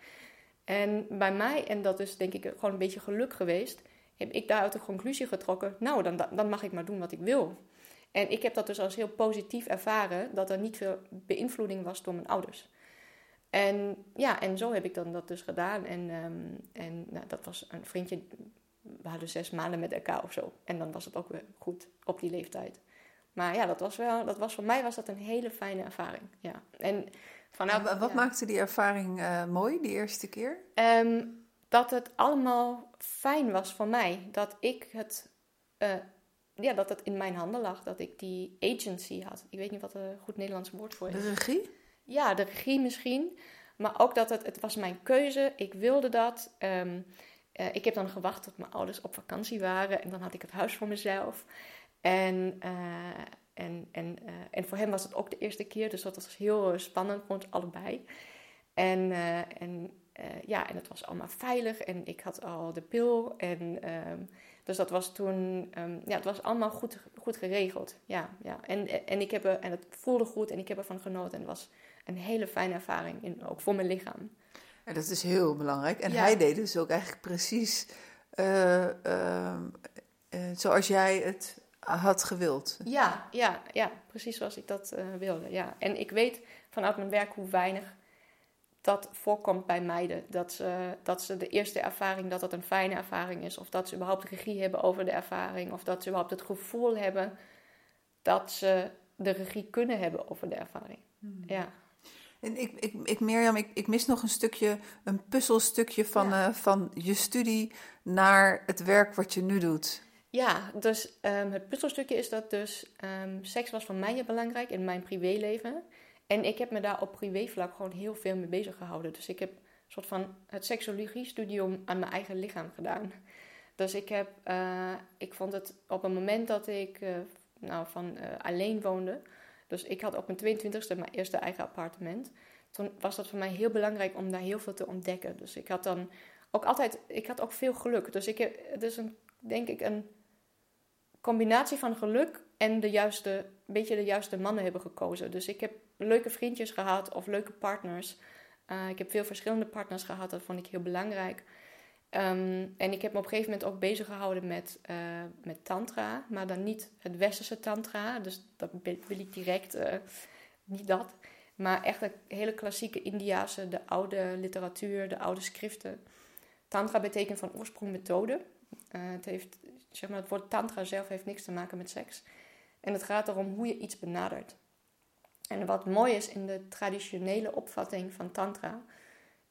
Speaker 2: En bij mij, en dat is denk ik gewoon een beetje geluk geweest, heb ik daaruit de conclusie getrokken: nou, dan, dan mag ik maar doen wat ik wil. En ik heb dat dus als heel positief ervaren, dat er niet veel beïnvloeding was door mijn ouders. En ja, en zo heb ik dan dat dus gedaan. En, um, en nou, dat was een vriendje, we hadden zes maanden met elkaar of zo. En dan was het ook weer goed op die leeftijd. Maar ja, dat was wel, dat was voor mij was dat een hele fijne ervaring. Ja. En
Speaker 1: vanaf, wat maakte die ervaring uh, mooi, die eerste keer?
Speaker 2: Um, dat het allemaal fijn was voor mij. Dat ik het, uh, ja, dat het in mijn handen lag. Dat ik die agency had. Ik weet niet wat een goed Nederlands woord voor is.
Speaker 1: De regie?
Speaker 2: ja, de regie misschien. Maar ook dat het, het was mijn keuze. Ik wilde dat. Um, uh, ik heb dan gewacht tot mijn ouders op vakantie waren. En dan had ik het huis voor mezelf. En, uh, en, en, uh, en voor hem was het ook de eerste keer. Dus dat was heel spannend voor ons allebei. En, en, ja, en het was allemaal veilig. En ik had al de pil. En, um, dus dat was toen... Um, ja, het was allemaal goed, goed geregeld. Ja, ja. En, en, ik heb er, en het voelde goed. En ik heb ervan genoten. En het was een hele fijne ervaring, in, ook voor mijn lichaam.
Speaker 1: En dat is heel belangrijk. En hij deed dus ook eigenlijk precies uh, uh, uh, zoals jij het had gewild.
Speaker 2: Ja, ja, ja, precies zoals ik dat wilde. Ja. En ik weet vanuit mijn werk hoe weinig dat voorkomt bij meiden. Dat ze, dat ze de eerste ervaring, dat dat een fijne ervaring is. Of dat ze überhaupt regie hebben over de ervaring. Of dat ze überhaupt het gevoel hebben dat ze de regie kunnen hebben over de ervaring. Hmm. Ja.
Speaker 1: En ik, ik, ik Mirjam, ik, ik mis nog een stukje, een puzzelstukje van, ja. uh, van je studie naar het werk wat je nu doet.
Speaker 2: Ja, dus um, het puzzelstukje is dat dus um, seks was voor mij heel belangrijk in mijn privéleven. En ik heb me daar op privévlak gewoon heel veel mee bezig gehouden. Dus ik heb een soort van het seksologie-studium aan mijn eigen lichaam gedaan. Dus ik heb, uh, ik vond het op een moment dat ik uh, nou, van uh, alleen woonde, dus ik had op mijn 22e mijn eerste eigen appartement. Toen was dat voor mij heel belangrijk om daar heel veel te ontdekken. Dus ik had dan ook altijd, ik had ook veel geluk. Dus ik heb, het is een, denk ik een combinatie van geluk en de juiste, beetje de juiste mannen hebben gekozen. Dus ik heb leuke vriendjes gehad of leuke partners. Uh, ik heb veel verschillende partners gehad, dat vond ik heel belangrijk. Um, en ik heb me op een gegeven moment ook bezig gehouden met, uh, met tantra, maar dan niet het westerse tantra, dus dat wil ik direct, uh, niet dat. Maar echt de hele klassieke Indiase, de oude literatuur, de oude schriften. Tantra betekent van oorsprong methode. Het, heeft, zeg maar, het woord tantra zelf heeft niks te maken met seks. En het gaat erom hoe je iets benadert. En wat mooi is in de traditionele opvatting van tantra,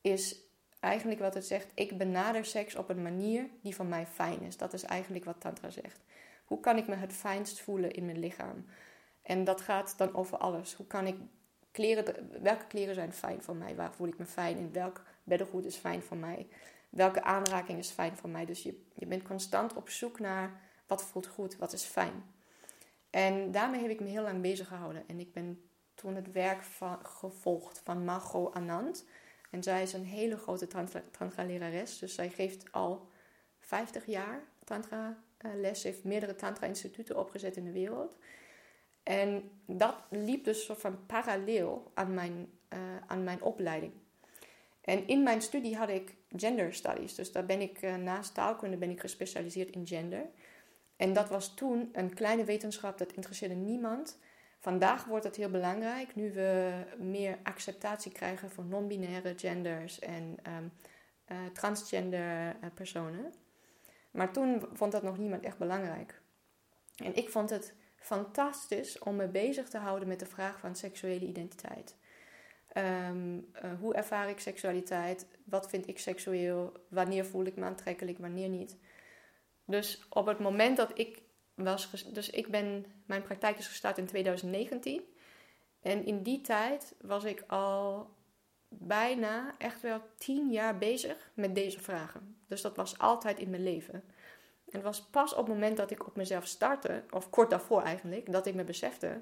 Speaker 2: is eigenlijk wat het zegt, ik benader seks op een manier die voor mij fijn is. Dat is eigenlijk wat Tantra zegt. Hoe kan ik me het fijnst voelen in mijn lichaam? En dat gaat dan over alles. Hoe kan ik kleren, welke kleren zijn fijn voor mij? Waar voel ik me fijn in? Welk beddengoed is fijn voor mij? Welke aanraking is fijn voor mij? Dus je, je bent constant op zoek naar wat voelt goed, wat is fijn. En daarmee heb ik me heel lang bezig gehouden. En ik ben toen het werk van, gevolgd van Margot Anand. En zij is een hele grote tantra-lerares. Dus zij geeft al 50 jaar tantra les, heeft meerdere tantra-instituten opgezet in de wereld. En dat liep dus soort van parallel aan mijn, uh, aan mijn opleiding. En in mijn studie had ik gender studies. Dus daar ben ik uh, naast taalkunde ben ik gespecialiseerd in gender. En dat was toen een kleine wetenschap, dat interesseerde niemand. Vandaag wordt het heel belangrijk, nu we meer acceptatie krijgen voor non-binaire genders en um, uh, transgender personen. Maar toen vond dat nog niemand echt belangrijk. En ik vond het fantastisch om me bezig te houden met de vraag van seksuele identiteit. Ehm, eh, hoe ervaar ik seksualiteit? Wat vind ik seksueel? Wanneer voel ik me aantrekkelijk, wanneer niet? Dus op het moment dat ik was. Dus ik ben. Mijn praktijk is gestart in 2019. En in die tijd was ik al bijna echt wel tien jaar bezig met deze vragen. Dus dat was altijd in mijn leven. En het was pas op het moment dat ik op mezelf startte, of kort daarvoor eigenlijk, dat ik me besefte: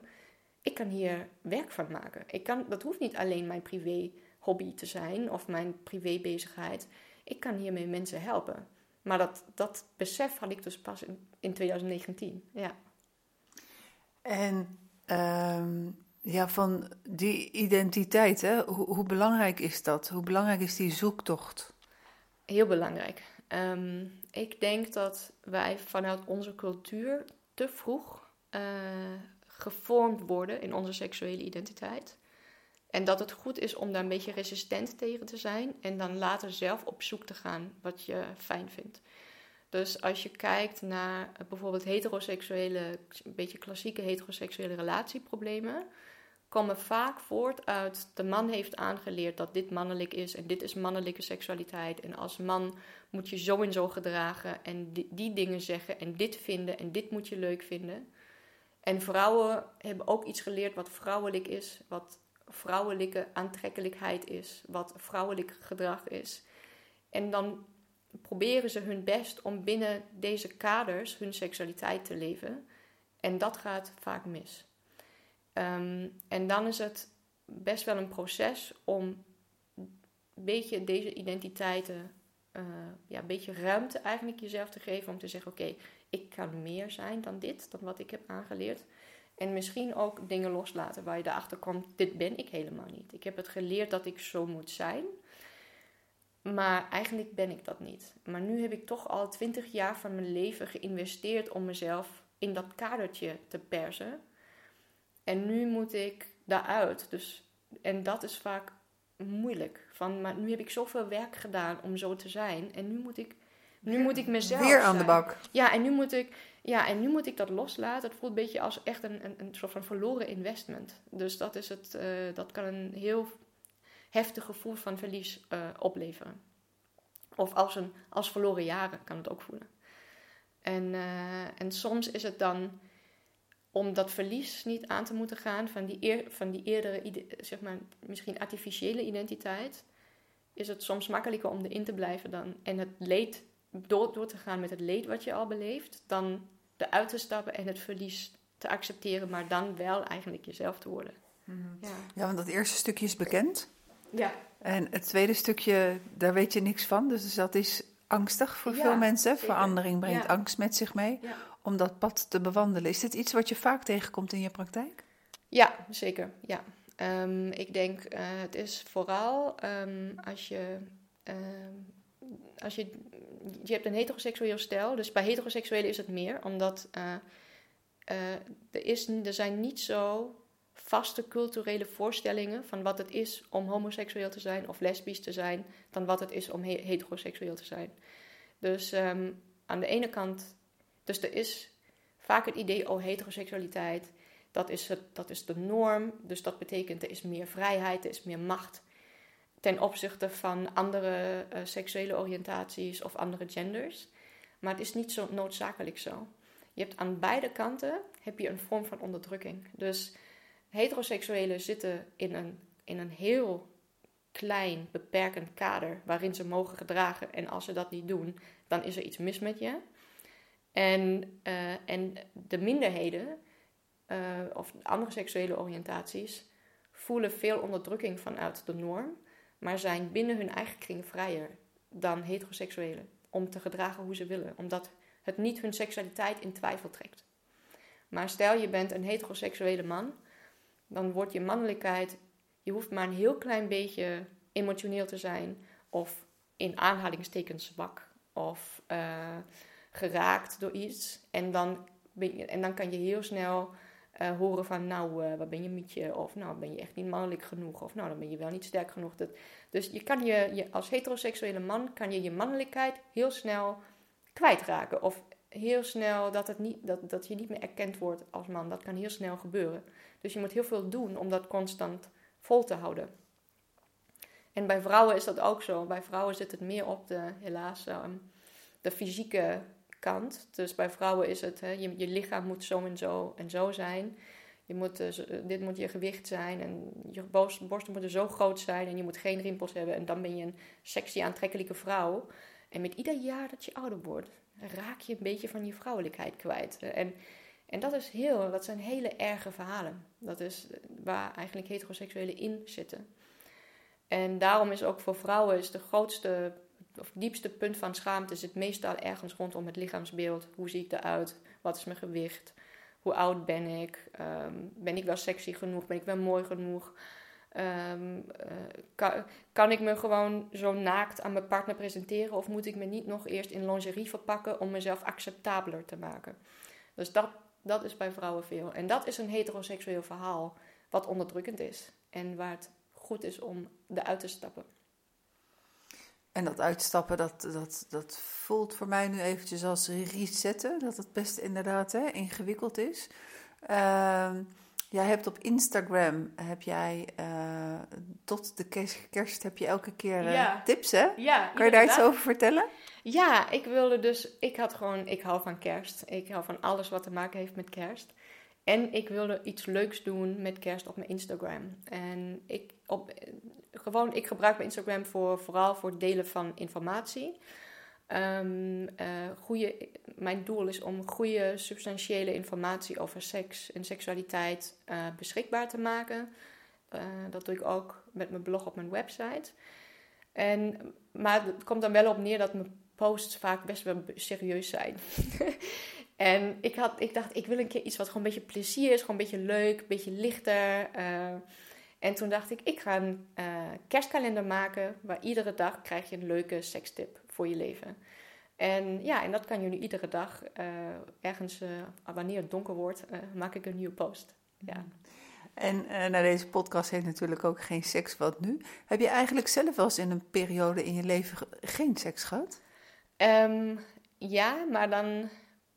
Speaker 2: ik kan hier werk van maken. Ik kan, dat hoeft niet alleen mijn privé hobby te zijn of mijn privé bezigheid. Ik kan hiermee mensen helpen. Maar dat, dat besef had ik dus pas in, in 2019. Ja.
Speaker 1: En ehm, ja, van die identiteit, hè? Hoe, hoe, belangrijk is dat? Hoe belangrijk is die zoektocht?
Speaker 2: Heel belangrijk. Ehm, ik denk dat wij vanuit onze cultuur te vroeg uh, gevormd worden in onze seksuele identiteit. En dat het goed is om daar een beetje resistent tegen te zijn en dan later zelf op zoek te gaan wat je fijn vindt. Dus als je kijkt naar bijvoorbeeld heteroseksuele, een beetje klassieke heteroseksuele relatieproblemen, komen vaak voort uit de man heeft aangeleerd dat dit mannelijk is en dit is mannelijke seksualiteit. En als man moet je zo en zo gedragen en die, die dingen zeggen en dit vinden en dit moet je leuk vinden. En vrouwen hebben ook iets geleerd wat vrouwelijk is, wat vrouwelijke aantrekkelijkheid is, wat vrouwelijk gedrag is. En dan proberen ze hun best om binnen deze kaders hun seksualiteit te leven. En dat gaat vaak mis. Ehm, en dan is het best wel een proces om een beetje deze identiteiten, uh, ja, een beetje ruimte eigenlijk jezelf te geven om te zeggen: oké, ik kan meer zijn dan dit, dan wat ik heb aangeleerd. En misschien ook dingen loslaten waar je erachter komt, dit ben ik helemaal niet. Ik heb het geleerd dat ik zo moet zijn, maar eigenlijk ben ik dat niet. Maar nu heb ik toch al twintig jaar van mijn leven geïnvesteerd om mezelf in dat kadertje te persen. En nu moet ik daaruit. Dus, en dat is vaak moeilijk. Van, maar nu heb ik zoveel werk gedaan om zo te zijn. En nu moet ik nu moet ik mezelf.
Speaker 1: Weer aan de bak.
Speaker 2: Ja, en nu moet ik, ja, en nu moet ik dat loslaten. Het voelt een beetje als echt een, een, een soort van verloren investment. Dus dat, is het, uh, dat kan een heel heftig gevoel van verlies uh, opleveren. Of als, een, als verloren jaren kan het ook voelen. En, uh, en soms is het dan om dat verlies niet aan te moeten gaan van die, eer, van die eerdere, zeg maar, misschien artificiële identiteit, is het soms makkelijker om erin te blijven dan en het leed door, door te gaan met het leed wat je al beleeft, dan eruit te stappen en het verlies te accepteren, maar dan wel eigenlijk jezelf te worden.
Speaker 1: Mhm. Ja. ja, want dat eerste stukje is bekend.
Speaker 2: Ja.
Speaker 1: En het tweede stukje, daar weet je niks van. Dus dat is angstig voor veel mensen. Verandering brengt angst met zich mee. Om dat pad te bewandelen. Is dit iets wat je vaak tegenkomt in je praktijk?
Speaker 2: Ja, zeker. Ja. Um, ik denk, uh, het is vooral um, als je um, als je, je hebt een heteroseksueel stijl, dus bij heteroseksuelen is het meer, omdat uh, uh, er, is, er zijn niet zo vaste culturele voorstellingen van wat het is om homoseksueel te zijn of lesbisch te zijn, dan wat het is om heteroseksueel te zijn. Dus um, aan de ene kant, dus er is vaak het idee, oh heteroseksualiteit, dat is, het, dat is de norm, dus dat betekent er is meer vrijheid, er is meer macht ten opzichte van andere uh, seksuele oriëntaties of andere genders. Maar het is niet zo noodzakelijk zo. Je hebt aan beide kanten heb je een vorm van onderdrukking. Dus heteroseksuelen zitten in een, in een heel klein, beperkend kader waarin ze mogen gedragen. En als ze dat niet doen, dan is er iets mis met je. En, uh, en de minderheden, uh, of andere seksuele oriëntaties, voelen veel onderdrukking vanuit de norm maar zijn binnen hun eigen kring vrijer dan heteroseksuelen. Om te gedragen hoe ze willen. Omdat het niet hun seksualiteit in twijfel trekt. Maar stel je bent een heteroseksuele man, dan wordt je mannelijkheid, je hoeft maar een heel klein beetje emotioneel te zijn of in aanhalingstekens zwak of uh, geraakt door iets. En dan, en dan kan je heel snel uh, horen van, nou, uh, wat ben je mietje? Of nou, ben je echt niet mannelijk genoeg? Of nou, dan ben je wel niet sterk genoeg. Dat, dus je kan je, als heteroseksuele man, kan je je mannelijkheid heel snel kwijtraken. Of heel snel dat, het niet, dat, dat je niet meer erkend wordt als man. Dat kan heel snel gebeuren. Dus je moet heel veel doen om dat constant vol te houden. En bij vrouwen is dat ook zo. Bij vrouwen zit het meer op de, helaas, um, de fysieke kant. Dus bij vrouwen is het, hè, je, je lichaam moet zo en zo en zo zijn. Je moet, uh, dit moet je gewicht zijn en je borsten moeten zo groot zijn en je moet geen rimpels hebben. En dan ben je een sexy, aantrekkelijke vrouw. En met ieder jaar dat je ouder wordt, raak je een beetje van je vrouwelijkheid kwijt. En, en dat is heel, dat zijn hele erge verhalen. Dat is waar eigenlijk heteroseksuelen in zitten. En daarom is ook voor vrouwen is de grootste of diepste punt van schaamte zit meestal ergens rondom het lichaamsbeeld. Hoe zie ik eruit? Wat is mijn gewicht? Hoe oud ben ik? Ehm, ben ik wel sexy genoeg? Ben ik wel mooi genoeg? Ehm, eh, kan, kan, ik me gewoon zo naakt aan mijn partner presenteren? Of moet ik me niet nog eerst in lingerie verpakken om mezelf acceptabeler te maken? Dus dat, dat is bij vrouwen veel. En dat is een heteroseksueel verhaal wat onderdrukkend is. En waar het goed is om eruit te stappen.
Speaker 1: En dat uitstappen, dat, dat, dat voelt voor mij nu eventjes als resetten. Dat het best inderdaad hè, ingewikkeld is. Uh, jij hebt op Instagram, heb jij uh, tot de kerst, heb je elke keer uh, tips hè?
Speaker 2: Ja,
Speaker 1: kan je daar iets over vertellen?
Speaker 2: Ja, ik wilde dus, ik had gewoon, ik hou van kerst. Ik hou van alles wat te maken heeft met kerst. En ik wilde iets leuks doen met kerst op mijn Instagram. En ik, op, gewoon, ik gebruik mijn Instagram voor, vooral voor het delen van informatie. Um, goede, mijn doel is om goede, substantiële informatie over seks en seksualiteit uh, beschikbaar te maken. Uh, dat doe ik ook met mijn blog op mijn website. En, maar het komt dan wel op neer dat mijn posts vaak best wel serieus zijn. En ik, had, ik dacht, ik wil een keer iets wat gewoon een beetje plezier is, gewoon een beetje leuk, een beetje lichter. En toen dacht ik, ik ga een uh, kerstkalender maken waar iedere dag krijg je een leuke sekstip voor je leven. En ja, en dat kan je nu iedere dag, uh, ergens wanneer het donker wordt, maak ik een nieuwe post. Ja.
Speaker 1: En nou, deze podcast heeft natuurlijk ook geen seks wat nu. Heb je eigenlijk zelf wel eens in een periode in je leven geen seks gehad?
Speaker 2: Um, ja, maar dan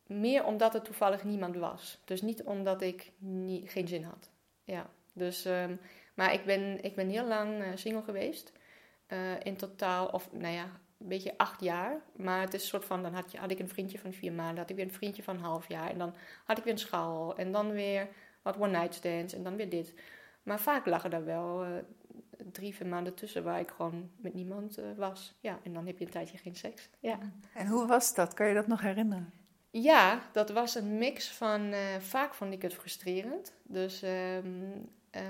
Speaker 2: meer omdat er toevallig niemand was. Dus niet omdat ik niet, geen zin had. Ja, dus, um, maar ik ben, ik ben heel lang uh, single geweest. Uh, in totaal, of nou ja, een beetje acht jaar. Maar het is een soort van, dan had, je, had ik een vriendje van vier maanden, had ik weer een vriendje van een half jaar. En dan had ik weer een schaal. En dan weer wat one-night stands en dan weer dit. Maar vaak lagen er wel uh, drie, vier maanden tussen waar ik gewoon met niemand was. Ja, en dan heb je een tijdje geen seks. Ja.
Speaker 1: En hoe was dat? Kan je dat nog herinneren?
Speaker 2: Ja, dat was een mix van. Uh, vaak vond ik het frustrerend. Dus, um, uh,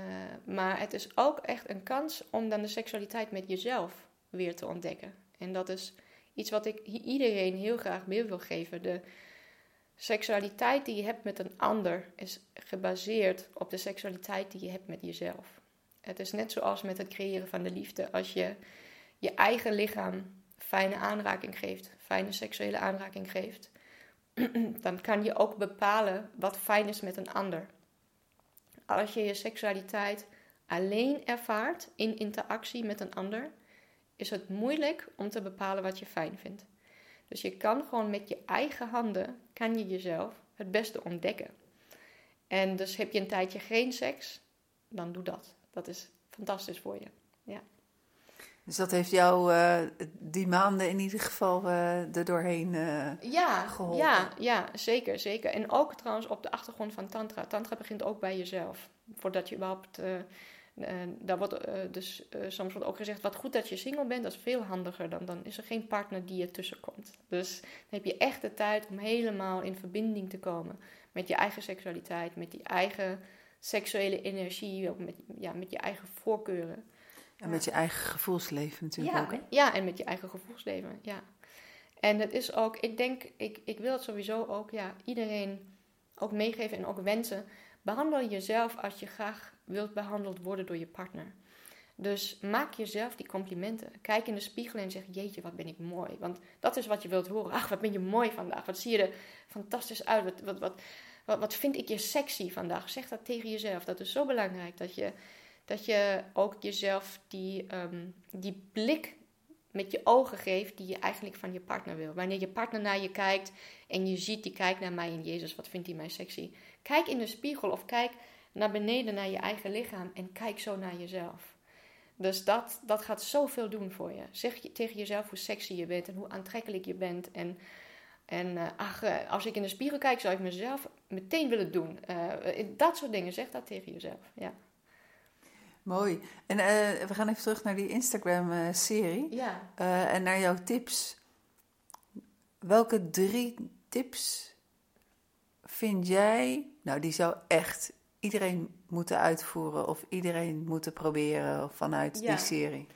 Speaker 2: maar het is ook echt een kans om dan de seksualiteit met jezelf weer te ontdekken. En dat is iets wat ik iedereen heel graag mee wil geven. De seksualiteit die je hebt met een ander is gebaseerd op de seksualiteit die je hebt met jezelf. Het is net zoals met het creëren van de liefde. Als je je eigen lichaam fijne aanraking geeft, fijne seksuele aanraking geeft dan kan je ook bepalen wat fijn is met een ander. Als je je seksualiteit alleen ervaart in interactie met een ander, is het moeilijk om te bepalen wat je fijn vindt. Dus je kan gewoon met je eigen handen, kan je jezelf het beste ontdekken. En dus heb je een tijdje geen seks, dan doe dat. Dat is fantastisch voor je.
Speaker 1: Dus dat heeft jou uh, die maanden in ieder geval uh, er doorheen uh,
Speaker 2: ja,
Speaker 1: geholpen?
Speaker 2: Ja, ja, zeker, zeker. En ook trouwens op de achtergrond van tantra. Tantra begint ook bij jezelf. Voordat je überhaupt... daar wordt dus soms wordt ook gezegd, wat goed dat je single bent, dat is veel handiger. Dan, dan is er geen partner die je tussenkomt. Dus dan heb je echt de tijd om helemaal in verbinding te komen met je eigen seksualiteit, met die eigen seksuele energie, ook met, ja, met je eigen voorkeuren.
Speaker 1: En met je eigen gevoelsleven natuurlijk
Speaker 2: ja,
Speaker 1: ook. Hè?
Speaker 2: Ja, en met je eigen gevoelsleven, ja. En het is ook, ik denk, ik, ik wil het sowieso ook, ja, iedereen ook meegeven en ook wensen. Behandel jezelf als je graag wilt behandeld worden door je partner. Dus maak jezelf die complimenten. Kijk in de spiegel en zeg: Jeetje, wat ben ik mooi. Want dat is wat je wilt horen. Ach, wat ben je mooi vandaag. Wat zie je er fantastisch uit. Wat, wat, wat, wat, wat vind ik je sexy vandaag. Zeg dat tegen jezelf. Dat is zo belangrijk. Dat je, dat je ook jezelf die, um, die blik met je ogen geeft die je eigenlijk van je partner wil. Wanneer je partner naar je kijkt en je ziet die kijkt naar mij en Jezus, wat vindt hij mij sexy? Kijk in de spiegel of kijk naar beneden naar je eigen lichaam en kijk zo naar jezelf. Dus dat, dat gaat zoveel doen voor je. Zeg je tegen jezelf hoe sexy je bent en hoe aantrekkelijk je bent. En, en uh, ach, uh, als ik in de spiegel kijk, zou ik mezelf meteen willen doen. Uh, dat soort dingen, zeg dat tegen jezelf. Ja.
Speaker 1: Mooi. En we gaan even terug naar die Instagram-serie.
Speaker 2: Ja.
Speaker 1: en naar jouw tips. Welke drie tips vind jij, nou die zou echt iedereen moeten uitvoeren of iedereen moeten proberen vanuit die serie?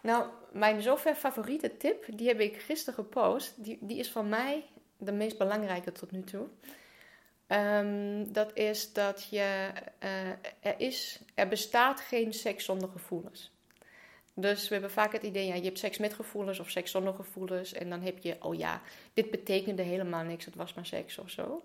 Speaker 2: Nou, mijn zover favoriete tip, die heb ik gisteren gepost. Die, die is van mij de meest belangrijke tot nu toe. Um, dat is dat je, uh, er, is, er bestaat geen seks zonder gevoelens. Dus we hebben vaak het idee, ja, je hebt seks met gevoelens of seks zonder gevoelens. En dan heb je, oh ja, dit betekende helemaal niks, het was maar seks of zo.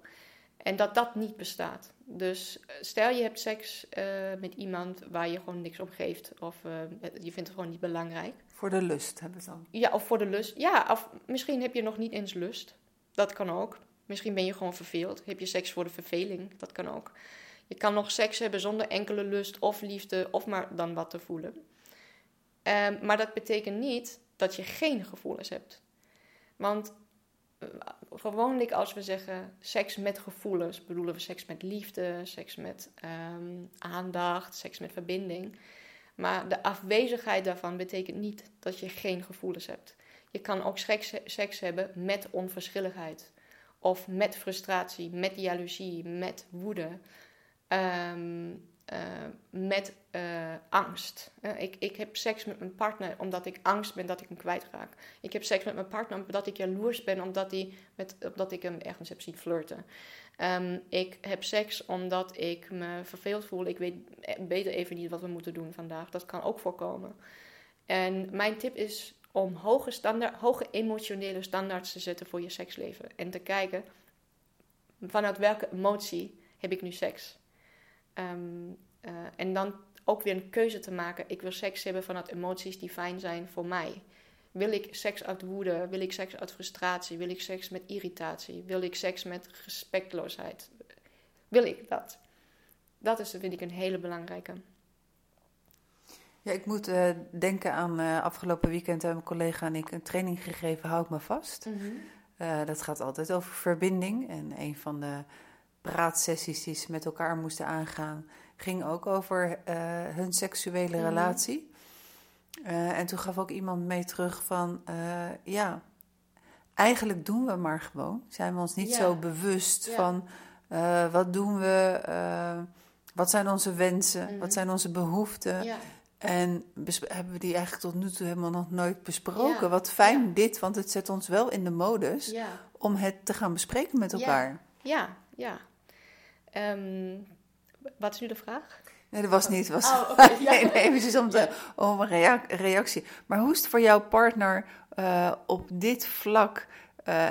Speaker 2: En dat dat niet bestaat. Dus eh, stel je hebt seks uh, met iemand waar je gewoon niks om geeft. Of uh, je vindt het gewoon niet belangrijk.
Speaker 1: Voor de lust hebben we dan.
Speaker 2: Ja, of voor de lust. Ja, of misschien heb je nog niet eens lust. Dat kan ook. Misschien ben je gewoon verveeld. Heb je seks voor de verveling. Dat kan ook. Je kan nog seks hebben zonder enkele lust of liefde. Of maar dan wat te voelen. Um, maar dat betekent niet dat je geen gevoelens hebt. Want gewoonlijk als we zeggen seks met gevoelens, bedoelen we seks met liefde, seks met um, aandacht, seks met verbinding. Maar de afwezigheid daarvan betekent niet dat je geen gevoelens hebt. Je kan ook seks hebben met onverschilligheid. Of met frustratie, met jaloezie, met woede. Um, uh, met uh, angst. Uh, ik, ik heb seks met mijn partner omdat ik angst ben dat ik hem kwijtraak. Ik heb seks met mijn partner omdat ik jaloers ben omdat, die met, omdat ik hem ergens heb zien flirten. Um, ik heb seks omdat ik me verveeld voel. Ik weet beter even niet wat we moeten doen vandaag. Dat kan ook voorkomen. En mijn tip is om hoge, hoge emotionele standaards te zetten voor je seksleven. En te kijken vanuit welke emotie heb ik nu seks. Um, uh, en dan ook weer een keuze te maken. Ik wil seks hebben vanuit emoties die fijn zijn voor mij. Wil ik seks uit woede? Wil ik seks uit frustratie? Wil ik seks met irritatie? Wil ik seks met respectloosheid? Wil ik dat? Dat is, vind ik, een hele belangrijke.
Speaker 1: Ja, ik moet uh, denken aan uh, afgelopen weekend hebben mijn collega en ik een training gegeven, Houd me vast. Mm -hmm. uh, dat gaat altijd over verbinding. En een van de praatsessies die ze met elkaar moesten aangaan, ging ook over hun seksuele mm. relatie. En toen gaf ook iemand mee terug van, ja, eigenlijk doen we maar gewoon. Zijn we ons niet ja. zo bewust ja. van, wat doen we, wat zijn onze wensen, mm. wat zijn onze behoeften. Ja. En hebben we die eigenlijk tot nu toe helemaal nog nooit besproken. Wat fijn dit, want het zet ons wel in de modus om het te gaan bespreken met elkaar.
Speaker 2: Ja, ja. Um, wat is nu de vraag?
Speaker 1: Nee, dat was niet. Was, oh, okay, ja. nee, eventjes om, te, om een reactie. Maar hoe is het voor jouw partner uh, op dit vlak? Uh,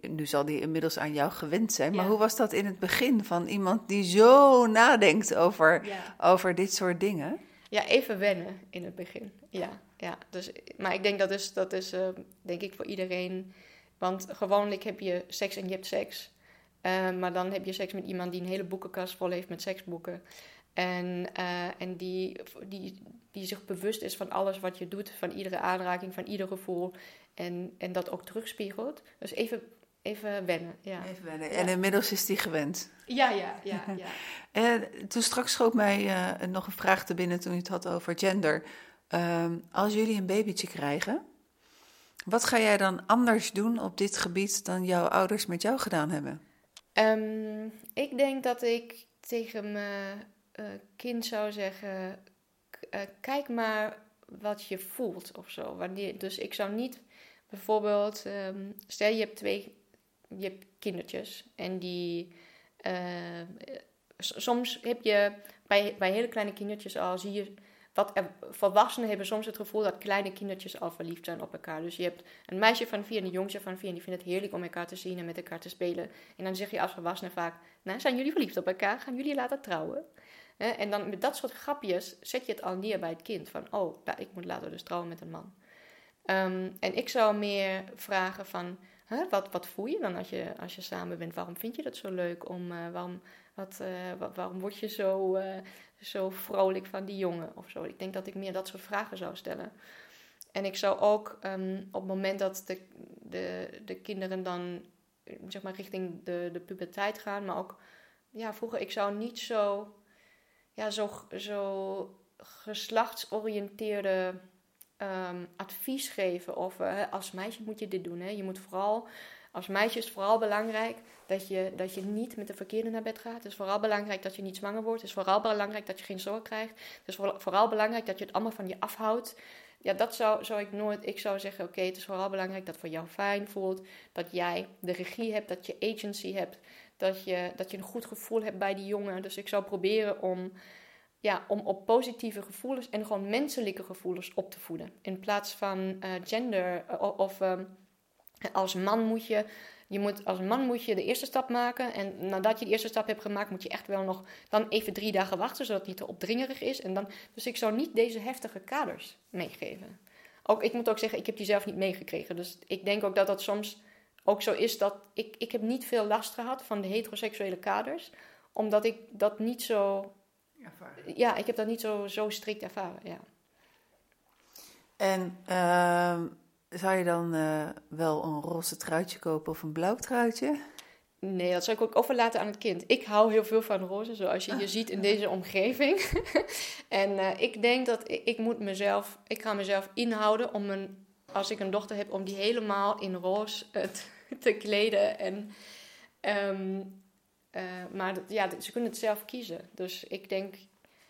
Speaker 1: nu zal die inmiddels aan jou gewend zijn. Maar ja. hoe was dat in het begin van iemand die zo nadenkt over, ja. over dit soort dingen?
Speaker 2: Ja, even wennen in het begin. Ja, ja. Dus, maar ik denk dat is, dat is uh, denk ik voor iedereen. Want gewoonlijk heb je seks en je hebt seks. Uh, maar dan heb je seks met iemand die een hele boekenkast vol heeft met seksboeken. En, uh, en die, die, die zich bewust is van alles wat je doet, van iedere aanraking, van ieder gevoel. En, en dat ook terugspiegelt. Dus even, even wennen. Ja.
Speaker 1: Even wennen. En inmiddels is die gewend.
Speaker 2: Ja, ja, ja. ja.
Speaker 1: en toen straks schoot mij uh, nog een vraag te binnen toen je het had over gender. Um, als jullie een babytje krijgen, wat ga jij dan anders doen op dit gebied dan jouw ouders met jou gedaan hebben?
Speaker 2: Um, ik denk dat ik tegen mijn uh, kind zou zeggen: uh, kijk maar wat je voelt of zo. Wanneer, dus ik zou niet Bijvoorbeeld, ehm, stel je hebt twee je hebt kindertjes en die. eh, soms heb je bij, bij hele kleine kindertjes al zie je. Wat er- volwassenen hebben soms het gevoel dat kleine kindertjes al verliefd zijn op elkaar. Dus je hebt een meisje van vier en een jongetje van vier. En die vinden het heerlijk om elkaar te zien en met elkaar te spelen. En dan zeg je als volwassene vaak: Nou, zijn jullie verliefd op elkaar? Gaan jullie later trouwen? En dan met dat soort grapjes zet je het al neer bij het kind. Van, oh, nou, ik moet later dus trouwen met een man. Ehm, en ik zou meer vragen van, wat, wat voel je dan als je, als je samen bent? Waarom vind je dat zo leuk? Om, eh, waarom, wat, eh, wa- waarom word je zo, eh, zo vrolijk van die jongen of zo? Ik denk dat ik meer dat soort vragen zou stellen. En ik zou ook ehm, op het moment dat de, de, de kinderen dan zeg maar richting de, de puberteit gaan, maar ook ja, vroeger, ik zou niet zo, ja, zo, zo geslachtsoriënteerde ehm, advies geven. Of eh, als meisje moet je dit doen. Hè. Je moet vooral, als meisje is vooral belangrijk dat je, dat je niet met de verkeerde naar bed gaat. Het is vooral belangrijk dat je niet zwanger wordt. Het is vooral belangrijk dat je geen zorg krijgt. Het is vooral, vooral belangrijk dat je het allemaal van je afhoudt. Ja, dat zou, zou ik nooit. Ik zou zeggen: oké, het is vooral belangrijk dat het voor jou fijn voelt. Dat jij de regie hebt, dat je agency hebt. Dat je, dat je een goed gevoel hebt bij die jongen. Dus ik zou proberen om, ja, om op positieve gevoelens en gewoon menselijke gevoelens op te voeden. In plaats van eh, gender eh, of ehm, als man moet je. Je moet, als man moet je de eerste stap maken. En nadat je de eerste stap hebt gemaakt, moet je echt wel nog dan even drie dagen wachten, zodat het niet te opdringerig is. En dan, dus ik zou niet deze heftige kaders meegeven. Ook, ik moet ook zeggen, ik heb die zelf niet meegekregen. Dus ik denk ook dat dat soms ook zo is dat ik, ik heb niet veel last gehad van de heteroseksuele kaders. Omdat ik dat niet zo, ja, ik heb dat niet zo, zo strikt ervaren, ja.
Speaker 1: En ehm, zou je dan eh, wel een roze truitje kopen of een blauw truitje?
Speaker 2: Nee, dat zou ik ook overlaten aan het kind. Ik hou heel veel van roze, zoals je je ziet in deze omgeving. en eh, ik denk dat ik, ik moet mezelf, ik ga mezelf inhouden om een, als ik een dochter heb, om die helemaal in roze eh, te, te kleden. En, ehm, eh, maar dat- ja, ze kunnen het zelf kiezen. Dus ik denk,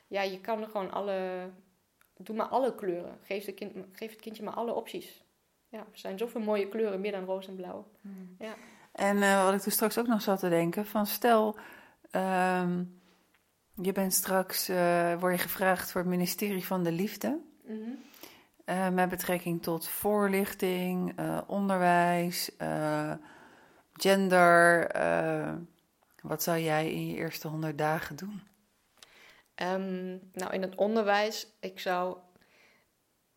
Speaker 2: ja, je kan er gewoon alle, doe maar alle kleuren. Geef, de kind, geef het kindje maar alle opties. Ja, er zijn zoveel mooie kleuren, meer dan roze en blauw. Ja.
Speaker 1: En eh, wat ik toen straks ook nog zat te denken, van stel, ehm, je bent straks, eh, word je gevraagd voor het ministerie van de Liefde.
Speaker 2: Mhm.
Speaker 1: met betrekking tot voorlichting, onderwijs, gender. Wat zou jij in je eerste honderd dagen doen?
Speaker 2: Ehm, nou, in het onderwijs, ik zou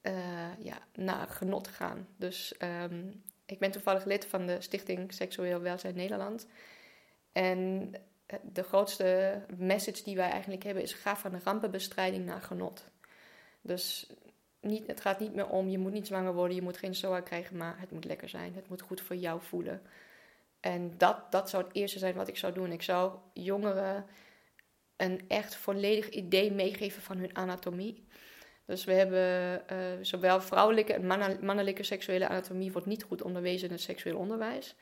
Speaker 2: eh, ja, naar genot gaan. Dus ehm, ik ben toevallig lid van de Stichting Seksueel Welzijn Nederland. En eh, de grootste message die wij eigenlijk hebben is: ga van de rampenbestrijding naar genot. Dus niet, het gaat niet meer om je moet niet zwanger worden, je moet geen SOA krijgen, maar het moet lekker zijn. Het moet goed voor jou voelen. En dat, dat zou het eerste zijn wat ik zou doen. Ik zou jongeren een echt volledig idee meegeven van hun anatomie. Dus we hebben eh, zowel vrouwelijke en mannelijke seksuele anatomie wordt niet goed onderwezen in het seksueel onderwijs.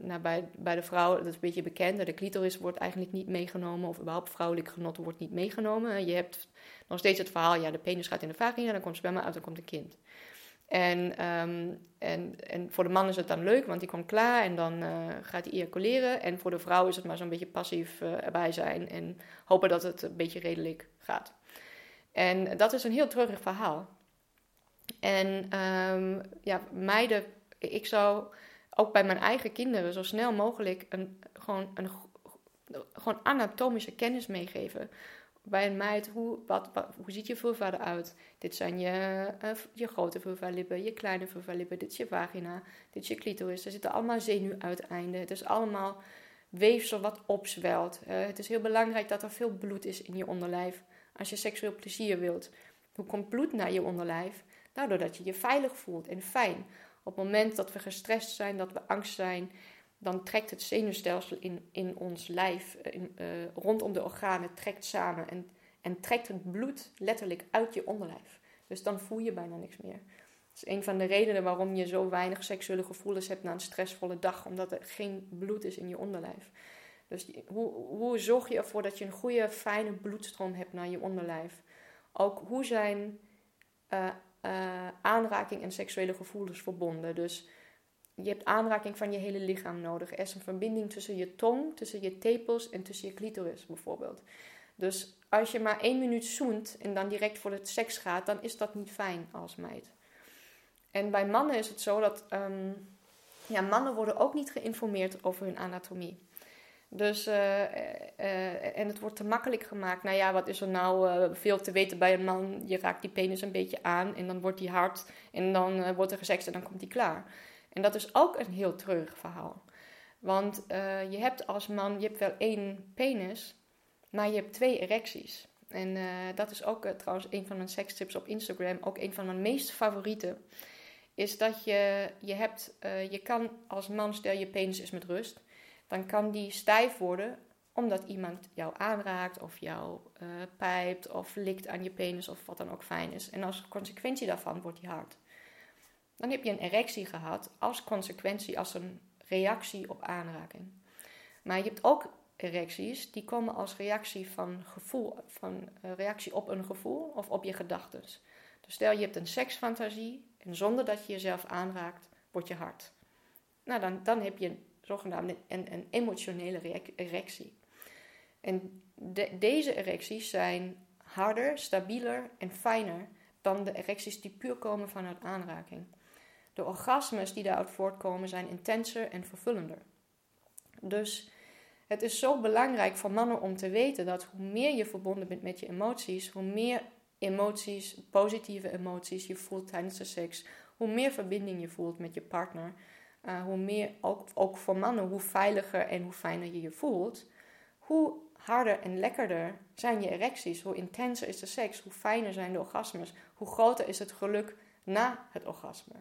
Speaker 2: Nou, bij, bij de vrouw, dat is een beetje bekend, de clitoris wordt eigenlijk niet meegenomen, of überhaupt vrouwelijk genot wordt niet meegenomen. Je hebt nog steeds het verhaal, ja, de penis gaat in de vagina, dan komt sperma uit, dan komt een kind. En, ehm, en, en voor de man is het dan leuk, want die komt klaar en dan eh, gaat hij ejaculeren. En voor de vrouw is het maar zo'n beetje passief eh, erbij zijn en hopen dat het een beetje redelijk gaat. En dat is een heel treurig verhaal. En ehm, ja, meiden, ik zou ook bij mijn eigen kinderen zo snel mogelijk een, gewoon, een, gewoon anatomische kennis meegeven. Bij een meid, hoe, wat, hoe ziet je vulva eruit? Dit zijn je, uh, je grote vulva-lippen, je kleine vulva-lippen, dit is je vagina, dit is je clitoris. Er zitten allemaal zenuwuiteinden. Het is allemaal weefsel wat opzwelt. Het is heel belangrijk dat er veel bloed is in je onderlijf als je seksueel plezier wilt. Hoe komt bloed naar je onderlijf? Nou, doordat je je veilig voelt en fijn. Op het moment dat we gestrest zijn, dat we angst zijn, dan trekt het zenuwstelsel in, in ons lijf, in, uh, rondom de organen, trekt samen en, en trekt het bloed letterlijk uit je onderlijf. Dus dan voel je bijna niks meer. Dat is een van de redenen waarom je zo weinig seksuele gevoelens hebt na een stressvolle dag, omdat er geen bloed is in je onderlijf. Dus hoe, hoe zorg je ervoor dat je een goede, fijne bloedstroom hebt naar je onderlijf? Ook hoe zijn uh, aanraking en seksuele gevoelens verbonden. Dus je hebt aanraking van je hele lichaam nodig. Er is een verbinding tussen je tong, tussen je tepels en tussen je clitoris bijvoorbeeld. Dus als je maar één minuut zoent en dan direct voor het seks gaat, dan is dat niet fijn als meid. En bij mannen is het zo dat ehm, ja, mannen worden ook niet geïnformeerd over hun anatomie. Dus, uh, uh, en het wordt te makkelijk gemaakt. Nou ja, wat is er nou veel te weten bij een man? Je raakt die penis een beetje aan en dan wordt die hard en dan wordt er gesext en dan komt die klaar. En dat is ook een heel treurig verhaal. Want je hebt als man, je hebt wel één penis, maar je hebt twee erecties. En dat is ook trouwens een van mijn sekstips op Instagram, ook een van mijn meest favoriete. Is dat je, je hebt, je kan als man, stel je penis is met rust dan kan die stijf worden omdat iemand jou aanraakt of jou pijpt of likt aan je penis of wat dan ook fijn is. En als consequentie daarvan wordt die hard. Dan heb je een erectie gehad als consequentie, als een reactie op aanraking. Maar je hebt ook erecties die komen als reactie van gevoel, van uh, reactie op een gevoel of op je gedachten. Dus stel je hebt een seksfantasie en zonder dat je jezelf aanraakt, wordt je hard. Nou, dan, dan heb je zogenaamde een, een emotionele erectie. En deze erecties zijn harder, stabieler en fijner dan de erecties die puur komen vanuit aanraking. De orgasmes die daaruit voortkomen zijn intenser en vervullender. Dus het is zo belangrijk voor mannen om te weten dat hoe meer je verbonden bent met je emoties, hoe meer emoties, positieve emoties je voelt tijdens de seks, hoe meer verbinding je voelt met je partner, uh, hoe meer, ook, ook voor mannen, hoe veiliger en hoe fijner je je voelt, hoe harder en lekkerder zijn je erecties, hoe intenser is de seks, hoe fijner zijn de orgasmes, hoe groter is het geluk na het orgasme.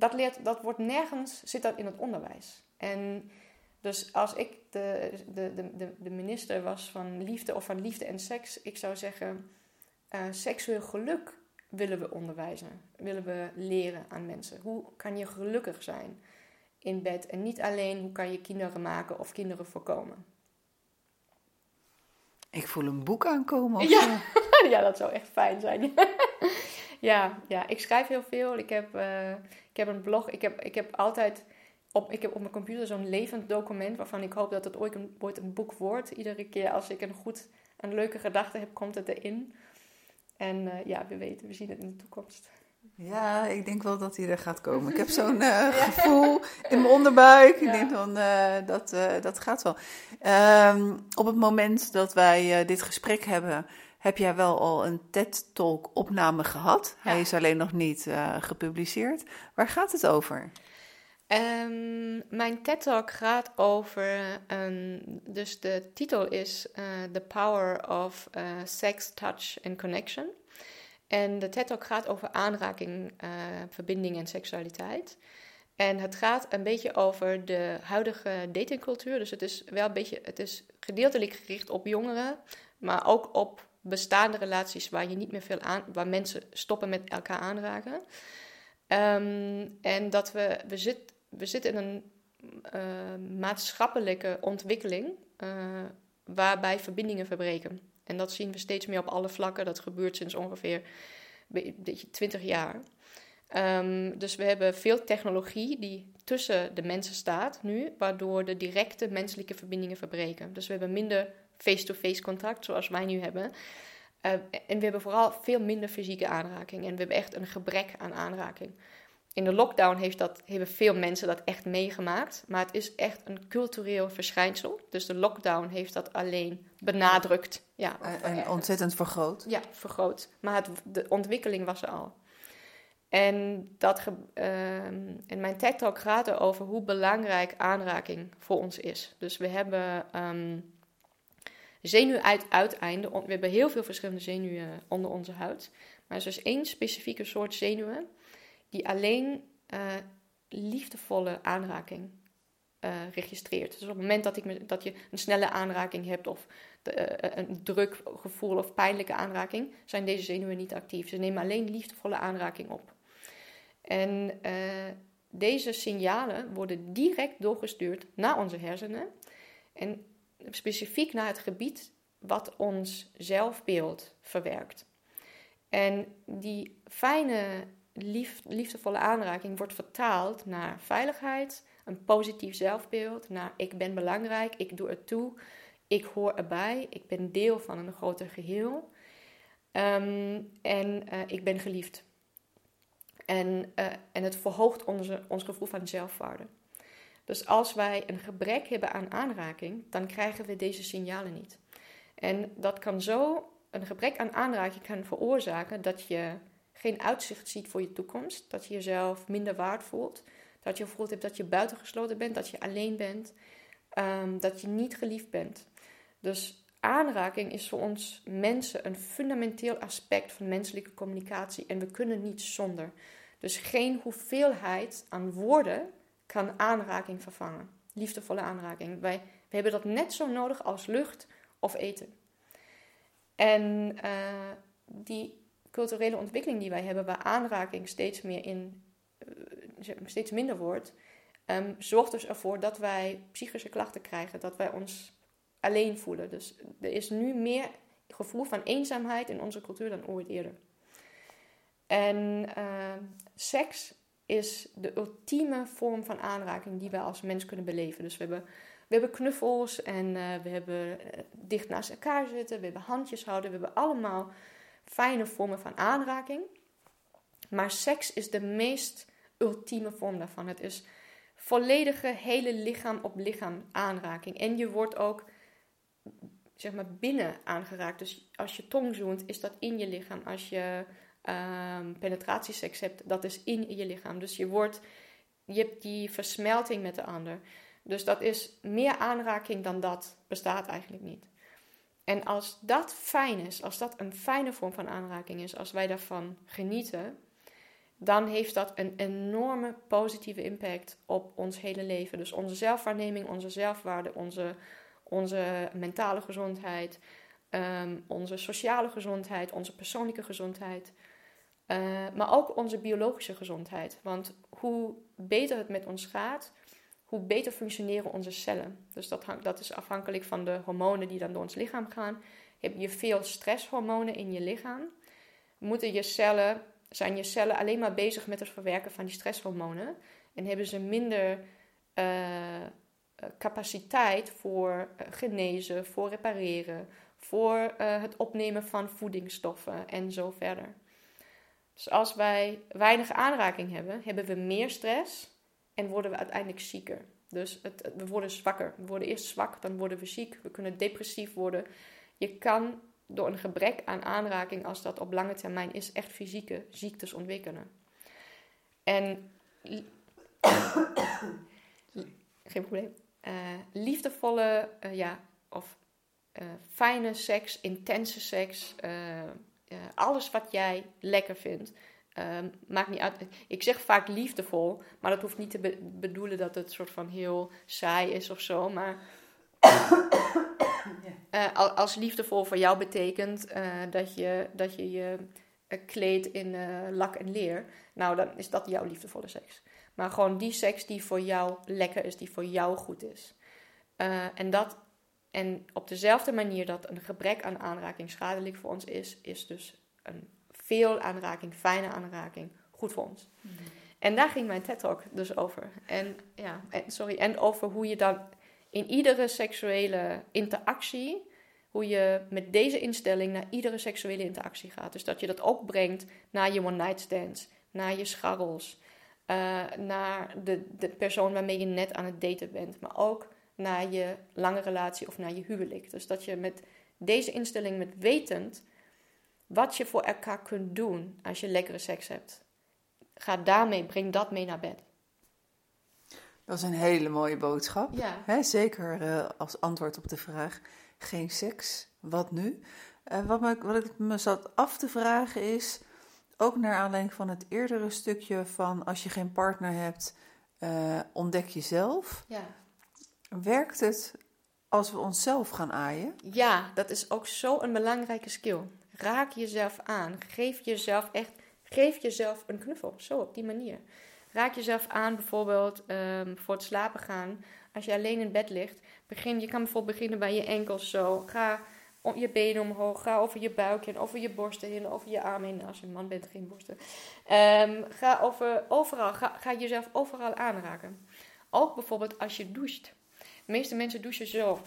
Speaker 2: Dat, leert, dat wordt nergens, zit dat in het onderwijs. En dus als ik de, de, de, de minister was van liefde of van liefde en seks, ik zou zeggen, uh, seksueel geluk willen we onderwijzen, willen we leren aan mensen. Hoe kan je gelukkig zijn in bed en niet alleen hoe kan je kinderen maken of kinderen voorkomen.
Speaker 1: Ik voel een boek aankomen.
Speaker 2: Ja. ja, dat zou echt fijn zijn. ja, ja, ik schrijf heel veel. Ik heb, uh, ik heb een blog. Ik heb, ik heb altijd op, ik heb op mijn computer zo'n levend document waarvan ik hoop dat het ooit een, ooit een boek wordt. Iedere keer als ik een goed, een leuke gedachte heb, komt het erin. En uh, ja, we weten, we zien het in de toekomst.
Speaker 1: Ja, ik denk wel dat hij er gaat komen. Ik heb zo'n uh, gevoel in mijn onderbuik. Ik denk van, uh, dat, dat gaat wel. Um, op het moment dat wij dit gesprek hebben, heb jij wel al een TED-talk opname gehad. Ja. Hij is alleen nog niet gepubliceerd. Waar gaat het over?
Speaker 2: Um, mijn TED-talk gaat over, um, dus de titel is uh, The Power of uh, Sex, Touch and Connection. En de TED-talk gaat over aanraking, verbinding en seksualiteit. En het gaat een beetje over de huidige datingcultuur. Dus het is wel een beetje, het is gedeeltelijk gericht op jongeren, maar ook op bestaande relaties waar je niet meer veel aan, waar mensen stoppen met elkaar aanraken. Um, en dat we, we zitten we zitten in een uh, maatschappelijke ontwikkeling uh, waarbij verbindingen verbreken. En dat zien we steeds meer op alle vlakken. Dat gebeurt sinds ongeveer 20 jaar. Um, dus we hebben veel technologie die tussen de mensen staat nu, waardoor de directe menselijke verbindingen verbreken. Dus we hebben minder face-to-face contact zoals wij nu hebben. Uh, en we hebben vooral veel minder fysieke aanraking. En we hebben echt een gebrek aan aanraking in de lockdown heeft dat, hebben veel mensen dat echt meegemaakt. Maar het is echt een cultureel verschijnsel. Dus de lockdown heeft dat alleen benadrukt. Ja,
Speaker 1: en ontzettend vergroot.
Speaker 2: Ja, vergroot. Maar het, de ontwikkeling was er al. En, dat, uh, en mijn TED-talk gaat erover hoe belangrijk aanraking voor ons is. Dus we hebben um, zenuwuiteinden. We hebben heel veel verschillende zenuwen onder onze huid. Maar er is dus één specifieke soort zenuwen die alleen uh, liefdevolle aanraking uh, registreert. Dus op het moment dat, ik dat je een snelle aanraking hebt of een druk gevoel of pijnlijke aanraking, zijn deze zenuwen niet actief. Ze nemen alleen liefdevolle aanraking op. En deze signalen worden direct doorgestuurd naar onze hersenen en specifiek naar het gebied wat ons zelfbeeld verwerkt. En die fijne, lief, liefdevolle aanraking wordt vertaald naar veiligheid, een positief zelfbeeld, naar ik ben belangrijk, ik doe er toe, ik hoor erbij, ik ben deel van een groter geheel ehm, en uh, ik ben geliefd. En, uh, en het verhoogt onze, ons gevoel van zelfwaarde. Dus als wij een gebrek hebben aan aanraking, dan krijgen we deze signalen niet. En dat kan zo, een gebrek aan aanraking kan veroorzaken dat je geen uitzicht ziet voor je toekomst, dat je jezelf minder waard voelt, dat je voelt hebt dat je buitengesloten bent, dat je alleen bent, um, dat je niet geliefd bent. Dus aanraking is voor ons mensen een fundamenteel aspect van menselijke communicatie en we kunnen niet zonder. Dus geen hoeveelheid aan woorden kan aanraking vervangen. Liefdevolle aanraking. Wij, hebben dat net zo nodig als lucht of eten. En uh, die culturele ontwikkeling die wij hebben, waar aanraking steeds meer in, uh, steeds minder wordt, um, zorgt dus ervoor dat wij psychische klachten krijgen, dat wij ons alleen voelen. Dus er is nu meer gevoel van eenzaamheid in onze cultuur dan ooit eerder. En uh, seks is de ultieme vorm van aanraking die wij als mens kunnen beleven. Dus we hebben, we hebben knuffels en uh, we hebben uh, dicht naast elkaar zitten, we hebben handjes houden, we hebben allemaal fijne vormen van aanraking. Maar seks is de meest ultieme vorm daarvan. Het is volledige hele lichaam op lichaam aanraking. En je wordt ook zeg maar binnen aangeraakt. Dus als je tong zoent, is dat in je lichaam. Als je um, penetratieseks hebt, dat is in je lichaam. Dus je, wordt, je hebt die versmelting met de ander. Dus dat is meer aanraking dan dat bestaat eigenlijk niet. En als dat fijn is, als dat een fijne vorm van aanraking is, als wij daarvan genieten, dan heeft dat een enorme positieve impact op ons hele leven. Dus onze zelfwaarneming, onze zelfwaarde, onze, onze mentale gezondheid, um, onze sociale gezondheid, onze persoonlijke gezondheid. Uh, maar ook onze biologische gezondheid. Want hoe beter het met ons gaat, hoe beter functioneren onze cellen. Dus dat, dat is afhankelijk van de hormonen die dan door ons lichaam gaan. Heb je veel stresshormonen in je lichaam, moeten je cellen, zijn je cellen alleen maar bezig met het verwerken van die stresshormonen. En hebben ze minder uh, capaciteit voor genezen, voor repareren, voor het opnemen van voedingsstoffen en zo verder. Dus als wij weinig aanraking hebben, hebben we meer stress en worden we uiteindelijk zieker. Dus het, we worden zwakker. We worden eerst zwak, dan worden we ziek. We kunnen depressief worden. Je kan door een gebrek aan aanraking, als dat op lange termijn is, echt fysieke ziektes ontwikkelen. En. Geen probleem. Uh, liefdevolle, uh, ja, of uh, fijne seks, intense seks, uh, alles wat jij lekker vindt. Uh, maakt niet uit. Ik zeg vaak liefdevol, maar dat hoeft niet te be bedoelen dat het soort van heel saai is of zo. Maar uh, als liefdevol voor jou betekent uh, dat, je, dat je je kleedt in lak en leer, nou dan is dat jouw liefdevolle seks. Maar gewoon die seks die voor jou lekker is, die voor jou goed is. en dat en op dezelfde manier dat een gebrek aan aanraking schadelijk voor ons is, is dus een veel aanraking, fijne aanraking, goed voor ons. Mhm. En daar ging mijn TED-talk dus over. En, ja, en, sorry, en over hoe je dan in iedere seksuele interactie, hoe je met deze instelling naar iedere seksuele interactie gaat. Dus dat je dat ook brengt naar je one-night stands, naar je scharrels, uh, naar de, de persoon waarmee je net aan het daten bent, maar ook naar je lange relatie of naar je huwelijk. Dus dat je met deze instelling, met wetend wat je voor elkaar kunt doen als je lekkere seks hebt, ga daarmee, breng dat mee naar bed.
Speaker 1: Dat is een hele mooie boodschap.
Speaker 2: Ja.
Speaker 1: zeker uh, als antwoord op de vraag: geen seks, wat nu? Uh, wat, me, wat ik me zat af te vragen is, ook naar aanleiding van het eerdere stukje van als je geen partner hebt, uh, ontdek jezelf.
Speaker 2: Ja.
Speaker 1: Werkt het als we onszelf gaan aaien?
Speaker 2: Ja, dat is ook zo een belangrijke skill. Raak jezelf aan. Geef jezelf echt, geef jezelf een knuffel. Zo op die manier. Raak jezelf aan bijvoorbeeld um, voor het slapen gaan. Als je alleen in bed ligt, begin, je kan bijvoorbeeld beginnen bij je enkels zo. Ga je benen omhoog. Ga over je buik heen, over je borsten heen, over je armen heen. Als je een man bent, geen borsten. Ehm, ga over, overal, ga, ga jezelf overal aanraken. Ook bijvoorbeeld als je doucht. De meeste mensen douchen zo.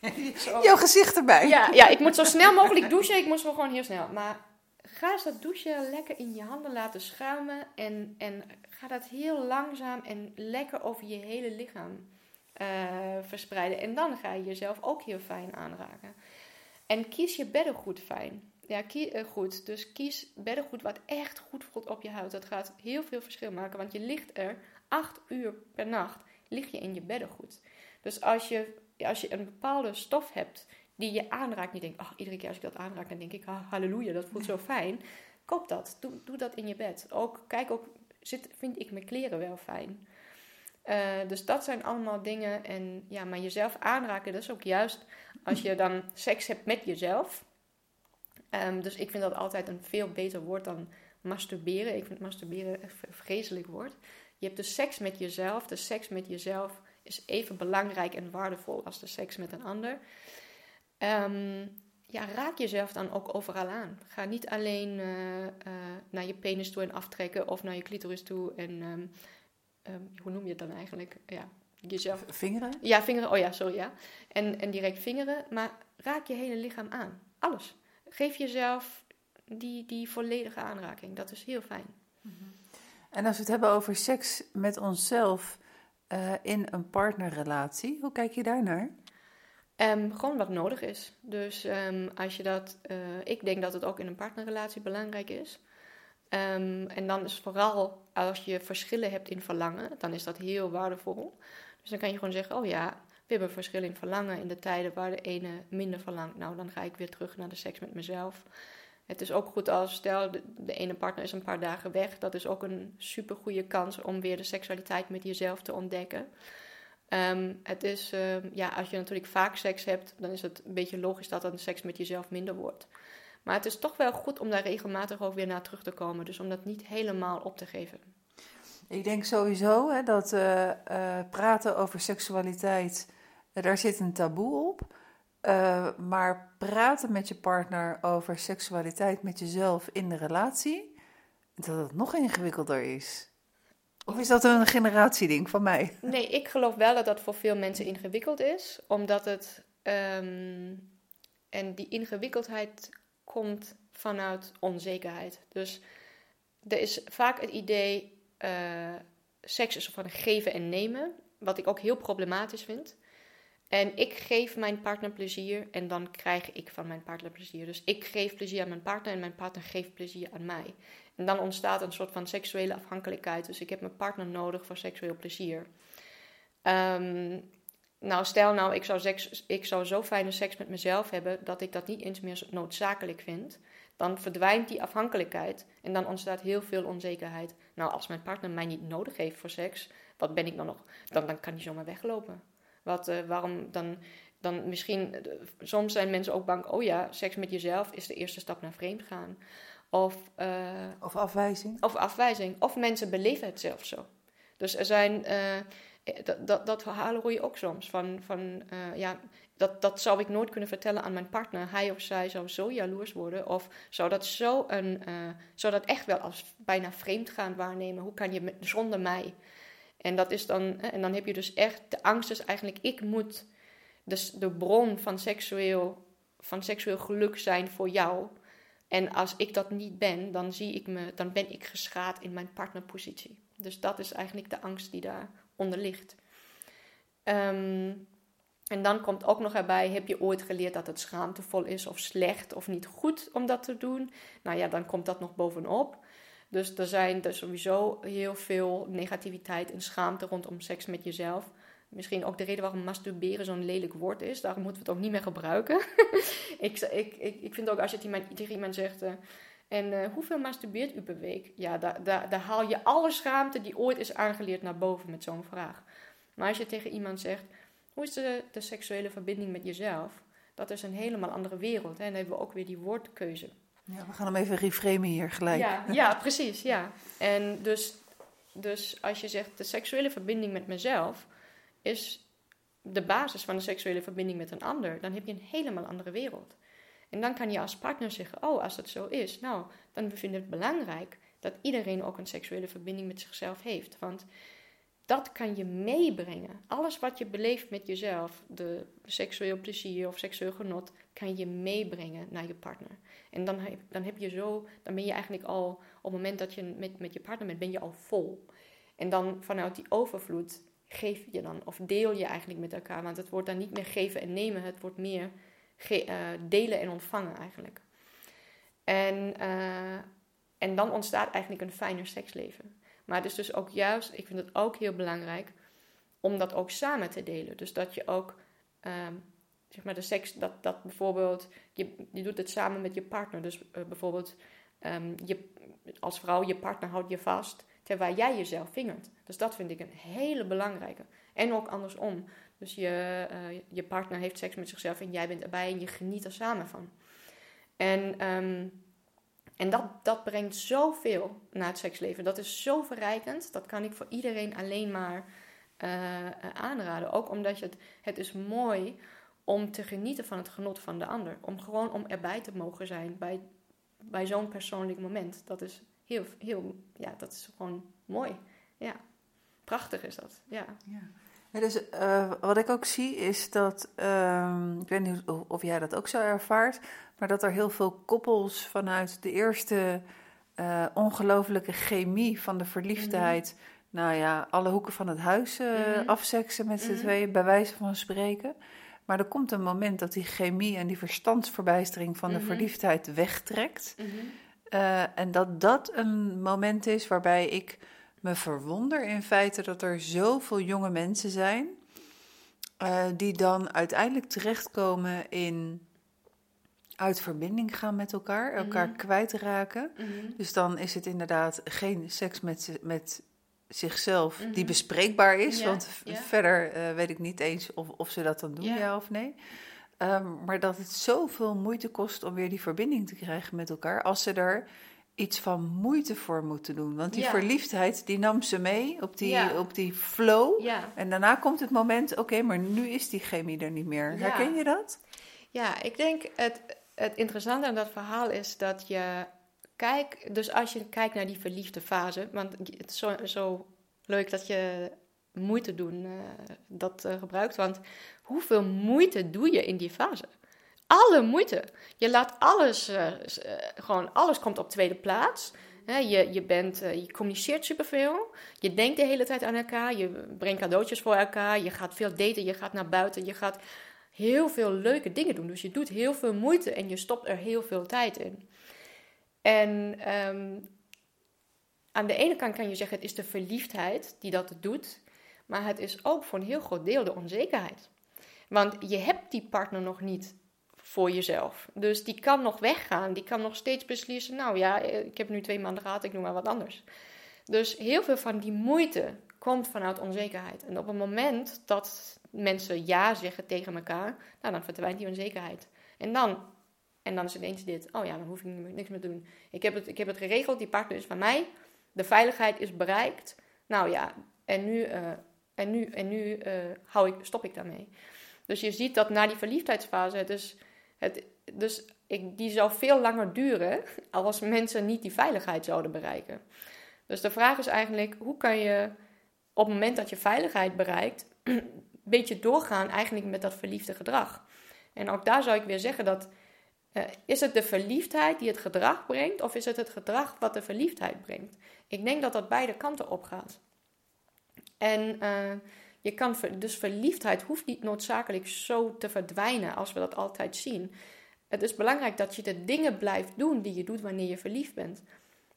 Speaker 1: zo. Jouw gezicht erbij.
Speaker 2: Ja, ja, ik moet zo snel mogelijk douchen. Ik moet zo gewoon heel snel. Maar ga eens dat douchen lekker in je handen laten schuimen. En, en ga dat heel langzaam en lekker over je hele lichaam uh, verspreiden. En dan ga je jezelf ook heel fijn aanraken. En kies je beddengoed fijn. Ja, kie, uh, goed. Dus kies beddengoed wat echt goed voelt op je huid. Dat gaat heel veel verschil maken. Want je ligt er acht uur per nacht lig je in je beddengoed. Dus als je, als je een bepaalde stof hebt die je aanraakt. Je denkt, ach, iedere keer als ik dat aanraak, dan denk ik, ah, halleluja, dat voelt zo fijn. Koop dat. Doe, doe dat in je bed. Ook, kijk ook, zit, vind ik mijn kleren wel fijn. Uh, dus dat zijn allemaal dingen. En ja, maar jezelf aanraken, dat is ook juist als je dan seks hebt met jezelf. Um, dus ik vind dat altijd een veel beter woord dan masturberen. Ik vind masturberen een vreselijk woord. Je hebt dus seks met jezelf. De seks met jezelf is even belangrijk en waardevol als de seks met een ander. Um, ja, raak jezelf dan ook overal aan. Ga niet alleen uh, uh, naar je penis toe en aftrekken of naar je clitoris toe en um, um, hoe noem je het dan eigenlijk? Ja, jezelf.
Speaker 1: Vingeren?
Speaker 2: Ja, vingeren. Oh ja, sorry ja. En, en direct vingeren, maar raak je hele lichaam aan. Alles. Geef jezelf die, die volledige aanraking. Dat is heel fijn.
Speaker 1: Mm En als we het hebben over seks met onszelf uh, in een partnerrelatie, hoe kijk je daar naar?
Speaker 2: Um, gewoon wat nodig is. Dus um, als je dat, uh, ik denk dat het ook in een partnerrelatie belangrijk is. Um, en dan is vooral als je verschillen hebt in verlangen, dan is dat heel waardevol. Dus dan kan je gewoon zeggen: Oh ja, we hebben verschillen in verlangen in de tijden waar de ene minder verlangt. Nou, dan ga ik weer terug naar de seks met mezelf. Het is ook goed als, stel, de, ene partner is een paar dagen weg. Dat is ook een super goede kans om weer de seksualiteit met jezelf te ontdekken. Um, het is, uh, ja, als je natuurlijk vaak seks hebt, dan is het een beetje logisch dat dan seks met jezelf minder wordt. Maar het is toch wel goed om daar regelmatig ook weer naar terug te komen. Dus om dat niet helemaal op te geven.
Speaker 1: Ik denk sowieso hè, dat uh, uh, praten over seksualiteit, daar zit een taboe op. maar praten met je partner over seksualiteit met jezelf in de relatie, dat het nog ingewikkelder is. Of is dat een generatieding van mij?
Speaker 2: Nee, ik geloof wel dat dat voor veel mensen ingewikkeld is, omdat het. Um, en die ingewikkeldheid komt vanuit onzekerheid. Dus er is vaak het idee: uh, seks is van geven en nemen, wat ik ook heel problematisch vind. En ik geef mijn partner plezier en dan krijg ik van mijn partner plezier. Dus ik geef plezier aan mijn partner en mijn partner geeft plezier aan mij. En dan ontstaat een soort van seksuele afhankelijkheid. Dus ik heb mijn partner nodig voor seksueel plezier. Um, nou, stel nou, ik zou, seks, ik zou zo fijne seks met mezelf hebben dat ik dat niet eens meer noodzakelijk vind. Dan verdwijnt die afhankelijkheid en dan ontstaat heel veel onzekerheid. Nou, als mijn partner mij niet nodig heeft voor seks, wat ben ik dan nog? Dan, dan kan hij zomaar weglopen. Wat, uh, waarom dan, dan misschien, uh, soms zijn mensen ook bang, oh ja, seks met jezelf is de eerste stap naar vreemd gaan. Of, uh,
Speaker 1: of afwijzing.
Speaker 2: Of afwijzing. Of mensen beleven het zelf zo. Dus er zijn, dat, dat, dat verhalen hoor je ook soms. Van, van ja, dat, dat zou ik nooit kunnen vertellen aan mijn partner. Hij of zij zou zo jaloers worden. Of zou dat, zo een, zou dat echt wel als bijna vreemd gaan waarnemen. Hoe kan je met, zonder mij? En, dat is dan, en dan heb je dus echt, de angst is eigenlijk, ik moet dus de bron van seksueel, van seksueel geluk zijn voor jou. En als ik dat niet ben, dan, zie ik me, dan ben ik geschaad in mijn partnerpositie. Dus dat is eigenlijk de angst die daaronder ligt. Um, en dan komt ook nog erbij, heb je ooit geleerd dat het schaamtevol is of slecht of niet goed om dat te doen? Nou ja, dan komt dat nog bovenop. Dus er zijn er sowieso heel veel negativiteit en schaamte rondom seks met jezelf. Misschien ook de reden waarom masturberen zo'n lelijk woord is. Daarom moeten we het ook niet meer gebruiken. ik, ik, ik, vind ook als je tegen iemand zegt. Uh, en uh, hoeveel masturbeert u per week? Ja, daar, daar, daar haal je alle schaamte die ooit is aangeleerd naar boven met zo'n vraag. Maar als je tegen iemand zegt: hoe is de, de seksuele verbinding met jezelf? Dat is een helemaal andere wereld. Hè? En dan hebben we ook weer die woordkeuze.
Speaker 1: Ja, we gaan hem even reframen hier gelijk.
Speaker 2: Ja, ja precies. Ja. En dus, dus als je zegt de seksuele verbinding met mezelf is de basis van een seksuele verbinding met een ander, dan heb je een helemaal andere wereld. En dan kan je als partner zeggen: Oh, als dat zo is, nou, dan vind ik het belangrijk dat iedereen ook een seksuele verbinding met zichzelf heeft. Want dat kan je meebrengen. Alles wat je beleeft met jezelf, de seksueel plezier of seksueel genot, kan je meebrengen naar je partner. En dan heb, dan heb je zo, dan ben je eigenlijk al, op het moment dat je met, met je partner bent, ben je al vol. En dan vanuit die overvloed geef je dan, of deel je eigenlijk met elkaar. Want het wordt dan niet meer geven en nemen, het wordt meer uh, delen en ontvangen eigenlijk. En, uh, en dan ontstaat eigenlijk een fijner seksleven. Maar het is dus ook juist, ik vind het ook heel belangrijk om dat ook samen te delen. Dus dat je ook, um, zeg maar, de seks, dat, dat bijvoorbeeld, je, je doet het samen met je partner. Dus uh, bijvoorbeeld, um, je, als vrouw, je partner houdt je vast terwijl jij jezelf vingert. Dus dat vind ik een hele belangrijke. En ook andersom. Dus je, uh, je partner heeft seks met zichzelf en jij bent erbij en je geniet er samen van. En, um, en dat, dat brengt zoveel naar het seksleven. Dat is zo verrijkend. Dat kan ik voor iedereen alleen maar uh, aanraden. Ook omdat je het, het is mooi om te genieten van het genot van de ander. Om gewoon om erbij te mogen zijn bij, bij zo'n persoonlijk moment. Dat is heel, heel, ja, dat is gewoon mooi. Ja, prachtig is dat. Ja.
Speaker 1: ja. Ja, dus uh, wat ik ook zie is dat, uh, ik weet niet of jij dat ook zo ervaart, maar dat er heel veel koppels vanuit de eerste uh, ongelofelijke chemie van de verliefdheid, mm. nou ja, alle hoeken van het huis mm. afseksen met z'n mm. tweeën, bij wijze van spreken. Maar er komt een moment dat die chemie en die verstandsverbijstering van de -hmm. verliefdheid wegtrekt. -hmm. en dat dat een moment is waarbij ik me verwonder in feite dat er zoveel jonge mensen zijn uh, die dan uiteindelijk terechtkomen in uit verbinding gaan met elkaar, elkaar -hmm. kwijtraken. Dus dan is het inderdaad geen seks met, met zichzelf mm -hmm. die bespreekbaar is. Want verder uh, weet ik niet eens of, of ze dat dan doen, ja of nee. Um, maar dat het zoveel moeite kost om weer die verbinding te krijgen met elkaar. Als ze er iets van moeite voor moeten doen. Want die verliefdheid, die nam ze mee op die, op die flow. En daarna komt het moment, oké, okay, maar nu is die chemie er niet meer. Herken je dat?
Speaker 2: Ja, ik denk het, het interessante aan dat verhaal is dat je kijkt... Dus als je kijkt naar die verliefde fase... Want het is zo, leuk dat je moeite doen uh, dat uh, gebruikt. Want hoeveel moeite doe je in die fase? alle moeite. Je laat alles, uh, gewoon alles komt op tweede plaats. Je, je, bent, je communiceert superveel. Je denkt de hele tijd aan elkaar. Je brengt cadeautjes voor elkaar. Je gaat veel daten. Je gaat naar buiten. Je gaat heel veel leuke dingen doen. Dus je doet heel veel moeite en je stopt er heel veel tijd in. En um, aan de ene kant kan je zeggen: het is de verliefdheid die dat doet. Maar het is ook voor een heel groot deel de onzekerheid. Want je hebt die partner nog niet voor jezelf. Dus die kan nog weggaan. Die kan nog steeds beslissen: Nou ja, ik heb nu twee maanden gehad, ik doe maar wat anders. Dus heel veel van die moeite komt vanuit onzekerheid. En op het moment dat mensen ja zeggen tegen elkaar, nou dan verdwijnt die onzekerheid. En dan, en dan is ineens dit: Oh ja, dan hoef ik niks meer te doen. Ik heb het, ik heb het geregeld, die partner is van mij. De veiligheid is bereikt. Nou ja, en nu, uh, en nu, en nu uh, hou ik, stop ik daarmee. Dus je ziet dat na die verliefdheidsfase, het het, dus ik, die zou veel langer duren als mensen niet die veiligheid zouden bereiken. Dus de vraag is eigenlijk, hoe kan je op het moment dat je veiligheid bereikt, een beetje doorgaan eigenlijk met dat verliefde gedrag? En ook daar zou ik weer zeggen dat, uh, is het de verliefdheid die het gedrag brengt, of is het het gedrag wat de verliefdheid brengt? Ik denk dat dat beide kanten op gaat. En uh, je kan, dus verliefdheid hoeft niet noodzakelijk zo te verdwijnen als we dat altijd zien. Het is belangrijk dat je de dingen blijft doen die je doet wanneer je verliefd bent.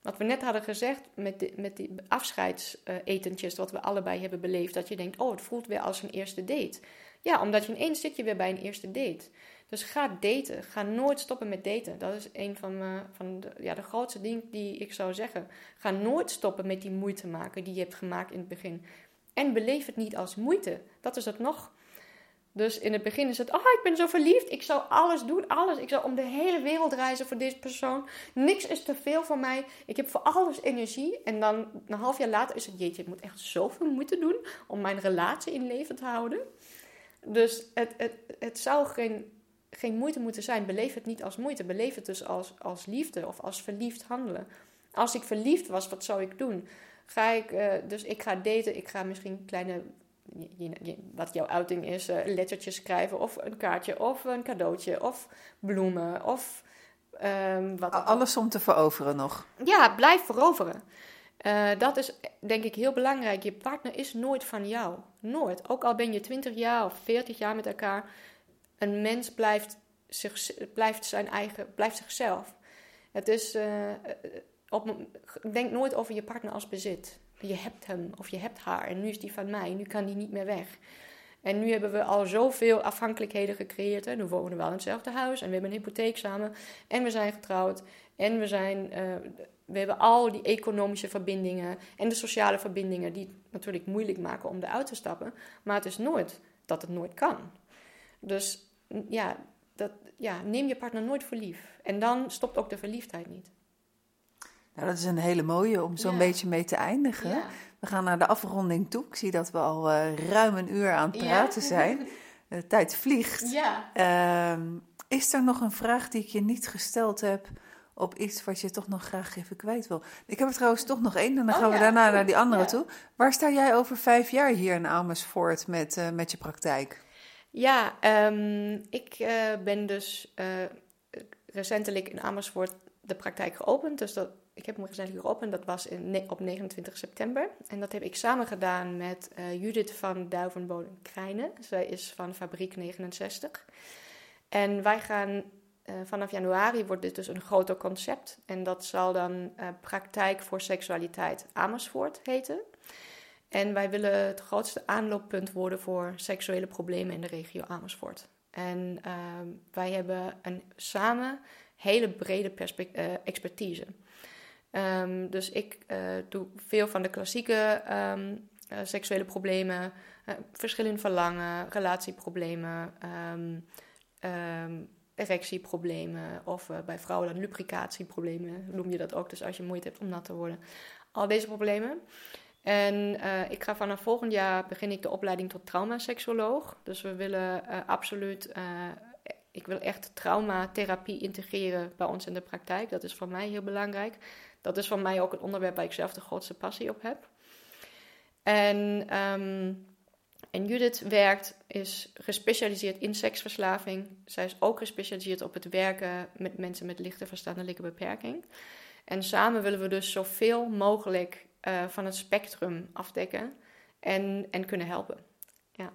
Speaker 2: Wat we net hadden gezegd met, de, met die afscheidsetentjes, wat we allebei hebben beleefd, dat je denkt, oh, het voelt weer als een eerste date. Ja, omdat je ineens zit je weer bij een eerste date. Dus ga daten. Ga nooit stoppen met daten. Dat is een van, uh, van de, ja, de grootste dingen die ik zou zeggen. Ga nooit stoppen met die moeite maken die je hebt gemaakt in het begin. En beleef het niet als moeite. Dat is het nog. Dus in het begin is het, oh, ik ben zo verliefd. Ik zou alles doen, alles. Ik zou om de hele wereld reizen voor deze persoon. Niks is te veel voor mij. Ik heb voor alles energie. En dan een half jaar later is het, jeetje, ik moet echt zoveel moeite doen om mijn relatie in leven te houden. Dus het, het, het zou geen, geen moeite moeten zijn. Beleef het niet als moeite. Beleef het dus als, als liefde of als verliefd handelen. Als ik verliefd was, wat zou ik doen? Ga ik, uh, dus ik ga daten, ik ga misschien kleine, wat jouw uiting is, uh, lettertjes schrijven of een kaartje of een cadeautje of bloemen of um, wat.
Speaker 1: Alles om te veroveren nog.
Speaker 2: Ja, blijf veroveren. Uh, dat is denk ik heel belangrijk. Je partner is nooit van jou. Nooit. Ook al ben je 20 jaar of 40 jaar met elkaar. Een mens blijft, zich, blijft zijn eigen, blijft zichzelf. Het is, uh, op, denk nooit over je partner als bezit. Je hebt hem of je hebt haar en nu is die van mij. Nu kan die niet meer weg. En nu hebben we al zoveel afhankelijkheden gecreëerd. Hè. Nu wonen we wel in hetzelfde huis en we hebben een hypotheek samen. En we zijn getrouwd. En we, zijn, uh, we hebben al die economische verbindingen en de sociale verbindingen die het natuurlijk moeilijk maken om eruit te stappen. Maar het is nooit dat het nooit kan. Dus ja, dat, ja, neem je partner nooit voor lief. En dan stopt ook de verliefdheid niet.
Speaker 1: Nou, dat is een hele mooie om zo'n beetje mee te eindigen. We gaan naar de afronding toe. Ik zie dat we al uh, ruim een uur aan het praten zijn. De tijd vliegt.
Speaker 2: Ja.
Speaker 1: Uh, is er nog een vraag die ik je niet gesteld heb op iets wat je toch nog graag even kwijt wil? Ik heb er trouwens toch nog één en dan oh, gaan we daarna naar die andere toe. Waar sta jij over vijf jaar hier in Amersfoort met, uh, met je praktijk?
Speaker 2: Ja, um, ik uh, ben dus recentelijk in Amersfoort de praktijk geopend. Dus dat ik heb hem recentelijk geopend. Dat was op 29 september. En dat heb ik samen gedaan met uh, Judith van Duivenbodem Krijnen. Zij is van Fabriek 69. En wij gaan vanaf januari wordt dit dus een groter concept. En dat zal dan Praktijk voor Seksualiteit Amersfoort heten. En wij willen het grootste aanlooppunt worden voor seksuele problemen in de regio Amersfoort. En ehm, wij hebben een samen hele brede expertise. Um, dus ik uh, doe veel van de klassieke um, uh, seksuele problemen, verschillende verlangen, relatieproblemen, erectieproblemen of bij vrouwen dan lubricatieproblemen, noem je dat ook. Dus als je moeite hebt om nat te worden. Al deze problemen. En ik ga vanaf volgend jaar begin ik de opleiding tot traumaseksoloog. Dus we willen absoluut ik wil echt traumatherapie integreren bij ons in de praktijk. Dat is voor mij heel belangrijk. Dat is voor mij ook het onderwerp waar ik zelf de grootste passie op heb. En, um, en Judith werkt, is gespecialiseerd in seksverslaving. Zij is ook gespecialiseerd op het werken met mensen met lichte verstandelijke beperking. En samen willen we dus zoveel mogelijk uh, van het spectrum afdekken en, en kunnen helpen. Ja.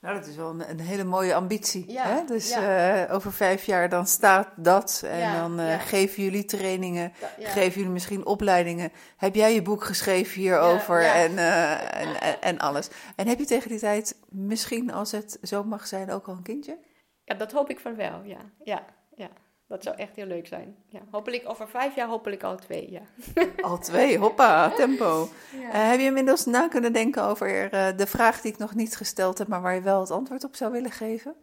Speaker 1: Nou, dat is wel een, een hele mooie ambitie. hè? Dus uh, over vijf jaar dan staat dat. En ja, dan uh, geven jullie trainingen, geven jullie misschien opleidingen. Heb jij je boek geschreven hierover en, uh, en, en, alles. En heb je tegen die tijd misschien, als het zo mag zijn, ook al een kindje?
Speaker 2: Ja, dat hoop ik van wel, ja. ja, ja. Dat zou echt heel leuk zijn. Ja, hopelijk over vijf jaar hopelijk al twee, ja.
Speaker 1: Al twee, hoppa, tempo. Ja. Uh, heb je inmiddels na kunnen denken over uh, de vraag die ik nog niet gesteld heb, maar waar je wel het antwoord op zou willen geven?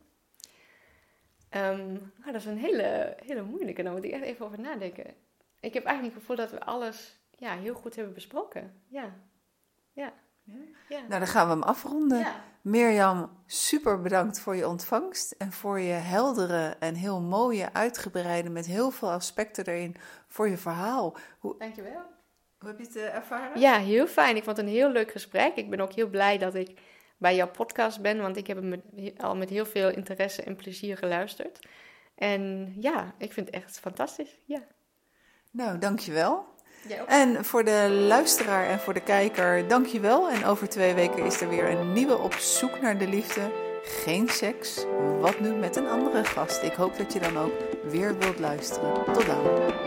Speaker 2: Um, nou, dat is een hele, hele moeilijke, daar moet ik echt even over nadenken. Ik heb eigenlijk het gevoel dat we alles ja, heel goed hebben besproken. Ja, ja.
Speaker 1: Ja. Nou, dan gaan we hem afronden. Ja. Mirjam, super bedankt voor je ontvangst en voor je heldere en heel mooie, uitgebreide, met heel veel aspecten erin, voor je verhaal.
Speaker 2: Hoe, Dankjewel.
Speaker 1: Hoe heb je het uh, ervaren?
Speaker 2: Ja, heel fijn. Ik vond het een heel leuk gesprek. Ik ben ook heel blij dat ik bij jouw podcast ben, want ik heb hem al met heel veel interesse en plezier geluisterd. En ja, ik vind het echt fantastisch. Ja.
Speaker 1: Nou, dankjewel. En voor de luisteraar en voor de kijker, dankjewel. En over twee weken is er weer een nieuwe Op zoek naar de liefde. Geen seks, wat nu met een andere gast. Ik hoop dat je dan ook weer wilt luisteren. Tot dan.